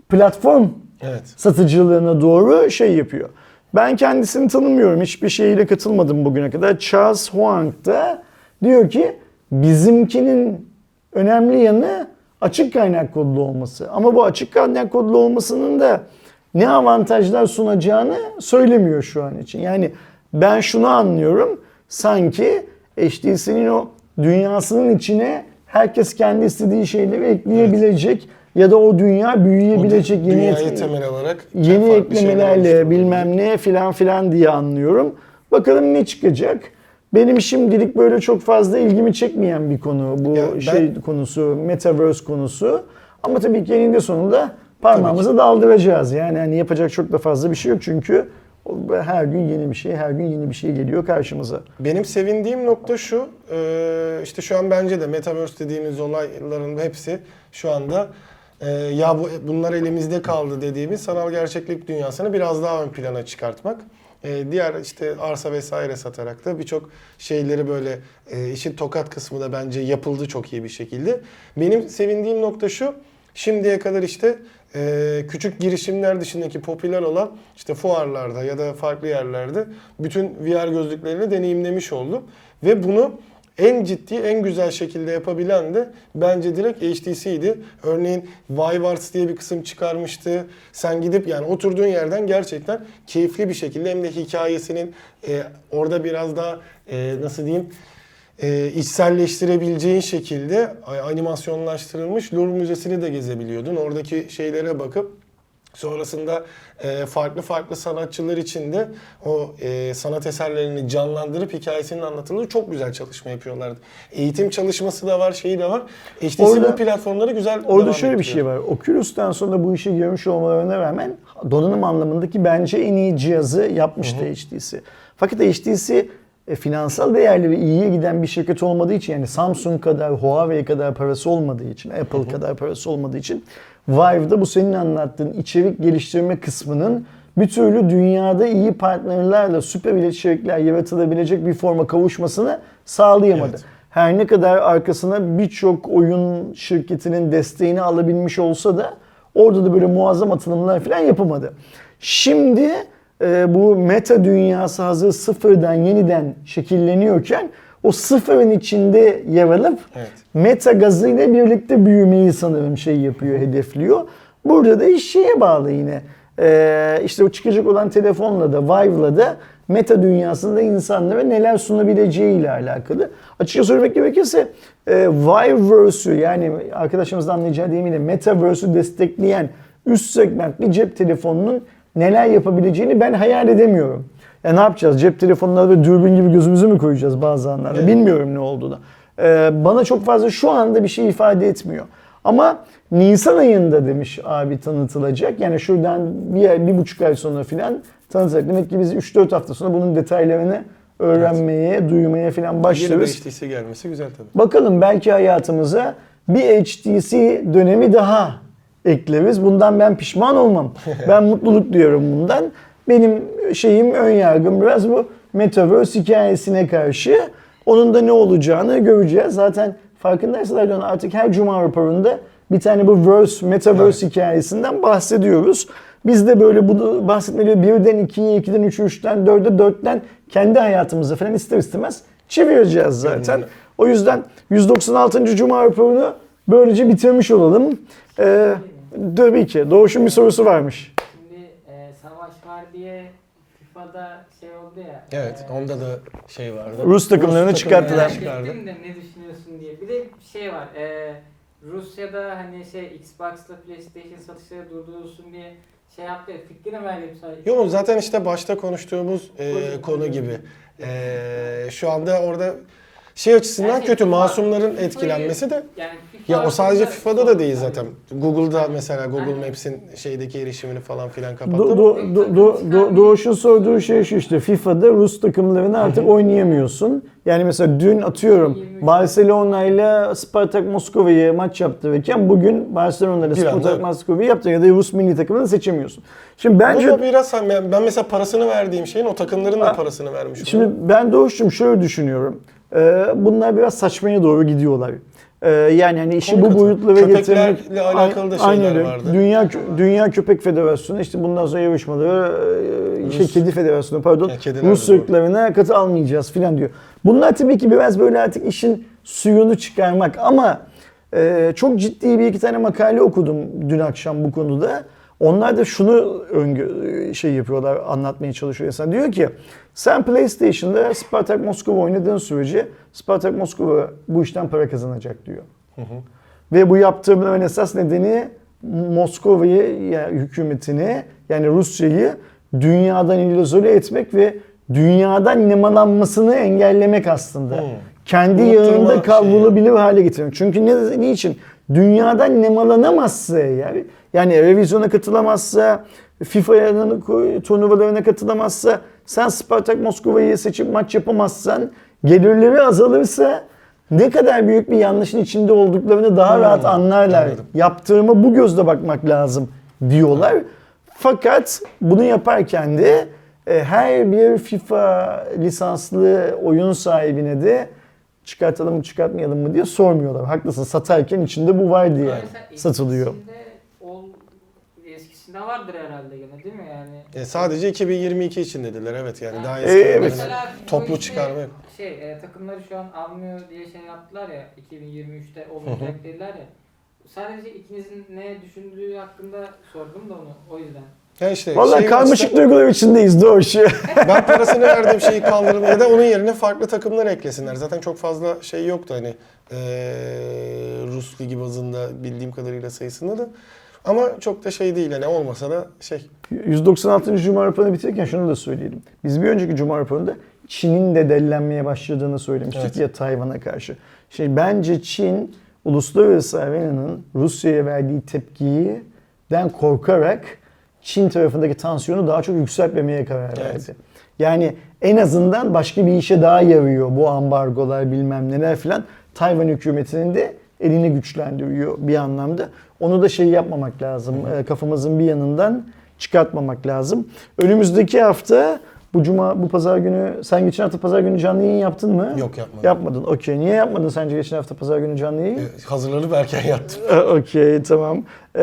platform Evet. satıcılığına doğru şey yapıyor. Ben kendisini tanımıyorum. Hiçbir şeyle katılmadım bugüne kadar. Charles Huang da diyor ki bizimkinin önemli yanı açık kaynak kodlu olması. Ama bu açık kaynak kodlu olmasının da ne avantajlar sunacağını söylemiyor şu an için. Yani ben şunu anlıyorum. Sanki HTC'nin o dünyasının içine herkes kendi istediği şeyleri ekleyebilecek ya da o dünya büyüyebilecek yeni Dünyayı etki- temel alarak yeni eklemelerle bilmem ne filan filan diye anlıyorum. Bakalım ne çıkacak. Benim şimdilik böyle çok fazla ilgimi çekmeyen bir konu bu Ya ben- şey konusu, metaverse konusu. Ama tabii ki eninde sonunda parmağımızı daldıracağız. Yani hani yapacak çok da fazla bir şey yok çünkü her gün yeni bir şey, her gün yeni bir şey geliyor karşımıza. Benim sevindiğim nokta şu, işte şu an bence de Metaverse dediğimiz olayların hepsi şu anda e, ya bu bunlar elimizde kaldı dediğimiz sanal gerçeklik dünyasını biraz daha ön plana çıkartmak. E, diğer işte arsa vesaire satarak da birçok şeyleri böyle e, işin tokat kısmı da bence yapıldı çok iyi bir şekilde. Benim sevindiğim nokta şu, şimdiye kadar işte e, küçük girişimler dışındaki popüler olan işte fuarlarda ya da farklı yerlerde bütün VR gözlüklerini deneyimlemiş oldum. Ve bunu en ciddi, en güzel şekilde yapabilen de bence direkt HTC'ydi. Örneğin Vive diye bir kısım çıkarmıştı. Sen gidip yani oturduğun yerden gerçekten keyifli bir şekilde hem de hikayesinin e, orada biraz daha e, nasıl diyeyim e, içselleştirebileceğin şekilde animasyonlaştırılmış Louvre Müzesi'ni de gezebiliyordun. Oradaki şeylere bakıp sonrasında e, farklı farklı sanatçılar için de o e, sanat eserlerini canlandırıp hikayesinin anlatıldığı çok güzel çalışma yapıyorlardı. Eğitim çalışması da var, şeyi de var. HTC Orada- bu platformları güzel Orada şöyle bir ettiriyor. şey var. Oculus'tan sonra bu işi görmüş olmalarına rağmen donanım anlamındaki bence en iyi cihazı yapmıştı HTC. Fakat HTC e, finansal değerleri iyiye giden bir şirket olmadığı için yani Samsung kadar, Huawei kadar parası olmadığı için, Apple kadar parası olmadığı için Vive'da bu senin anlattığın içerik geliştirme kısmının bir türlü dünyada iyi partnerlerle süper içerikler yaratılabilecek bir forma kavuşmasını sağlayamadı. Evet. Her ne kadar arkasına birçok oyun şirketinin desteğini alabilmiş olsa da orada da böyle muazzam atılımlar falan yapamadı. Şimdi e, bu meta dünyası hazır sıfırdan yeniden şekilleniyorken o sıfırın içinde yer alıp Evet. meta gazıyla birlikte büyümeyi sanırım şey yapıyor, hedefliyor. Burada da iş şeye bağlı yine. Ee, işte o çıkacak olan telefonla da, Vive'la da meta dünyasında insanlara neler sunabileceği ile alakalı. Açıkça söylemek gerekirse e, Viveverse'ü yani arkadaşımızın anlayacağı deyimiyle Metaverse'ü destekleyen üst segment bir cep telefonunun neler yapabileceğini ben hayal edemiyorum. Ya ne yapacağız? Cep telefonları ve dürbün gibi gözümüzü mü koyacağız bazı anlarda? Evet. Bilmiyorum ne olduğunu. Ee, bana çok fazla şu anda bir şey ifade etmiyor. Ama Nisan ayında demiş abi tanıtılacak. Yani şuradan bir, bir buçuk ay sonra filan tanıtılacak. Demek ki biz 3-4 hafta sonra bunun detaylarını öğrenmeye, duymaya filan Yeni bir başlarız. HTC gelmesi güzel tabii. Bakalım belki hayatımıza bir HTC dönemi daha ekleriz. Bundan ben pişman olmam. ben mutluluk duyuyorum bundan. Benim şeyim, ön yargım biraz bu Metaverse hikayesine karşı. Onun da ne olacağını göreceğiz. Zaten farkındaysanız Erdoğan artık her cuma raporunda bir tane bu verse, Metaverse hikayesinden bahsediyoruz. Biz de böyle bu bahsetmeleri birden ikiye, ikiden üçe, üçten dörde, dörtten kendi hayatımıza falan ister istemez çevireceğiz zaten. O yüzden 196. Cuma raporunu böylece bitirmiş olalım. Ee, tabii ki. Doğuş'un bir sorusu varmış. Şimdi e, savaş var diye FIFA'da şey oldu ya. Evet, e, onda da şey vardı. Rus takımlarını çıkarttılar. merak çıkardı. de ne düşünüyorsun diye. Bir de şey var. E, Rusya'da hani şey Xbox'la PlayStation satışları durdurulsun diye şey yaptı ya. Fikrini verdim sadece. Yok zaten işte başta konuştuğumuz e, konu gibi. E, şu anda orada şey açısından Yani kötü FIFA- masumların etkilenmesi de Yani FIFA ya o sadece FIFA'da da değil zaten. Google'da mesela Google Aynen. Maps'in şeydeki erişimini falan filan kapattı. Do, ama- do, do, do, do, Doğuş'un sorduğu şey şu işte FIFA'da Rus takımlarını artık oynayamıyorsun. Yani mesela dün atıyorum 23. Barcelona ile Spartak Moskova'yı maç yaptırırken bugün Barcelona ile Spartak Moskova'yı yaptı ya da Rus milli takımını seçemiyorsun. Şimdi bence Bence biraz ben ben mesela parasını verdiğim şeyin o takımların da parasını vermiş Şimdi ben Doğuş'cum şöyle düşünüyorum. Ee, bunlar biraz saçmaya doğru gidiyorlar. Ee, yani hani işi bu boyutlara Köpeklerle getirmek... alakalı da şeyler öyle. vardı. Dünya, Dünya Köpek Federasyonu işte bundan sonra yarışmaları e, şey Rus- Kedi Federasyonu pardon Ya, Rus ırklarına katı almayacağız filan diyor. Bunlar tabii ki biraz böyle artık işin suyunu çıkarmak ama e, çok ciddi bir iki tane makale okudum dün akşam bu konuda. Onlar da şunu öngö- şey yapıyorlar, anlatmaya çalışıyor insan. Diyor ki sen PlayStation'da Spartak Moskova oynadığın sürece Spartak Moskova bu işten para kazanacak diyor. Ve bu yaptırımların esas nedeni Moskova'yı yani hükümetini yani Rusya'yı dünyadan izole etmek ve dünyadan nemalanmasını engellemek aslında. Hmm. Kendi Unutturma yağında şeyi. kavrulabilir hale getirmek. Çünkü ne, niçin? Dünyadan nemalanamazsa eğer, yani revizyona katılamazsa, FIFA'nın turnuvalarına katılamazsa, sen Spartak Moskova'yı seçip maç yapamazsan, gelirleri azalırsa ne kadar büyük bir yanlışın içinde olduklarını daha Hmm, rahat anlarlar. anladım. Yaptığıma bu gözle bakmak lazım diyorlar. Fakat bunu yaparken de e, her bir FIFA lisanslı oyun sahibine de çıkartalım mı çıkartmayalım mı diye sormuyorlar. Haklısın satarken içinde bu var diye satılıyor. Ol, eskisinde vardır herhalde gene değil mi yani? E, sadece 2022 için dediler evet yani daha E, eski evet. Mesela bu toplu işte çıkarma yok. Şey e, takımları şu an almıyor diye şey yaptılar ya 2023'te olmayacak dediler ya. Sadece ikinizin ne düşündüğü hakkında sordum da onu o yüzden. Ya işte Vallahi şey karmaşık açıdan- duygular içindeyiz Doğuş. ben parasını verdiğim şeyi kaldırırım ya da onun yerine farklı takımlar eklesinler. Zaten çok fazla şey yoktu hani eee Rus ligi bazında bildiğim kadarıyla sayısında da. Ama çok da şey değil hani olmasa da şey. 196. Cuma raporunu bitirirken şunu da söyleyelim. Biz bir önceki Cuma raporunda Çin'in de dellenmeye başladığını söylemiştik Evet. ya Tayvan'a karşı. Şey bence Çin uluslararası arenanın Rusya'ya verdiği tepkiden korkarak Çin tarafındaki tansiyonu daha çok yükseltmemeye karar Evet. verdi. Yani en azından başka bir işe daha yarıyor bu ambargolar bilmem neler filan. Tayvan hükümetinin de elini güçlendiriyor bir anlamda. Onu da şey yapmamak lazım. e, Kafamızın bir yanından çıkartmamak lazım. Önümüzdeki hafta bu cuma bu pazar günü sen geçen hafta pazar günü canlı yayın yaptın mı? Yok yapmadım. Yapmadın. Okey. Niye yapmadın sence geçen hafta pazar günü canlı yayın? E, hazırlanıp erken yattım. E, Okey tamam. Ee,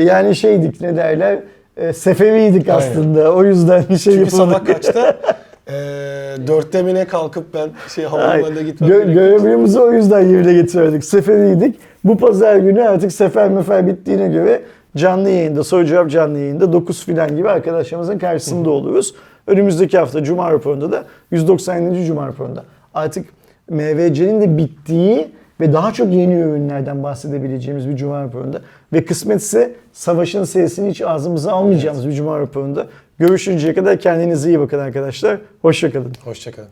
yani şeydik ne derler? E, seferiydik Aynen. aslında. O yüzden şey Çünkü yapamadık. sabah kaçta eee dörtte mi ne kalkıp ben şey havalimanına gitmem Gö- görevimizi o yüzden yerine getirdik. Seferiydik. Bu pazar günü artık sefer mefer bittiğine göre canlı yayında, soru cevap canlı yayında 9 filan gibi arkadaşlarımızın karşısında oluruz. Önümüzdeki hafta Cuma raporunda da 197. Cuma raporunda artık MVC'nin de bittiği ve daha çok yeni ürünlerden bahsedebileceğimiz bir Cuma raporunda ve kısmetse savaşın sesini hiç ağzımıza almayacağımız bir Cuma raporunda Görüşünceye kadar kendinize iyi bakın arkadaşlar. Hoşçakalın. Hoşçakalın.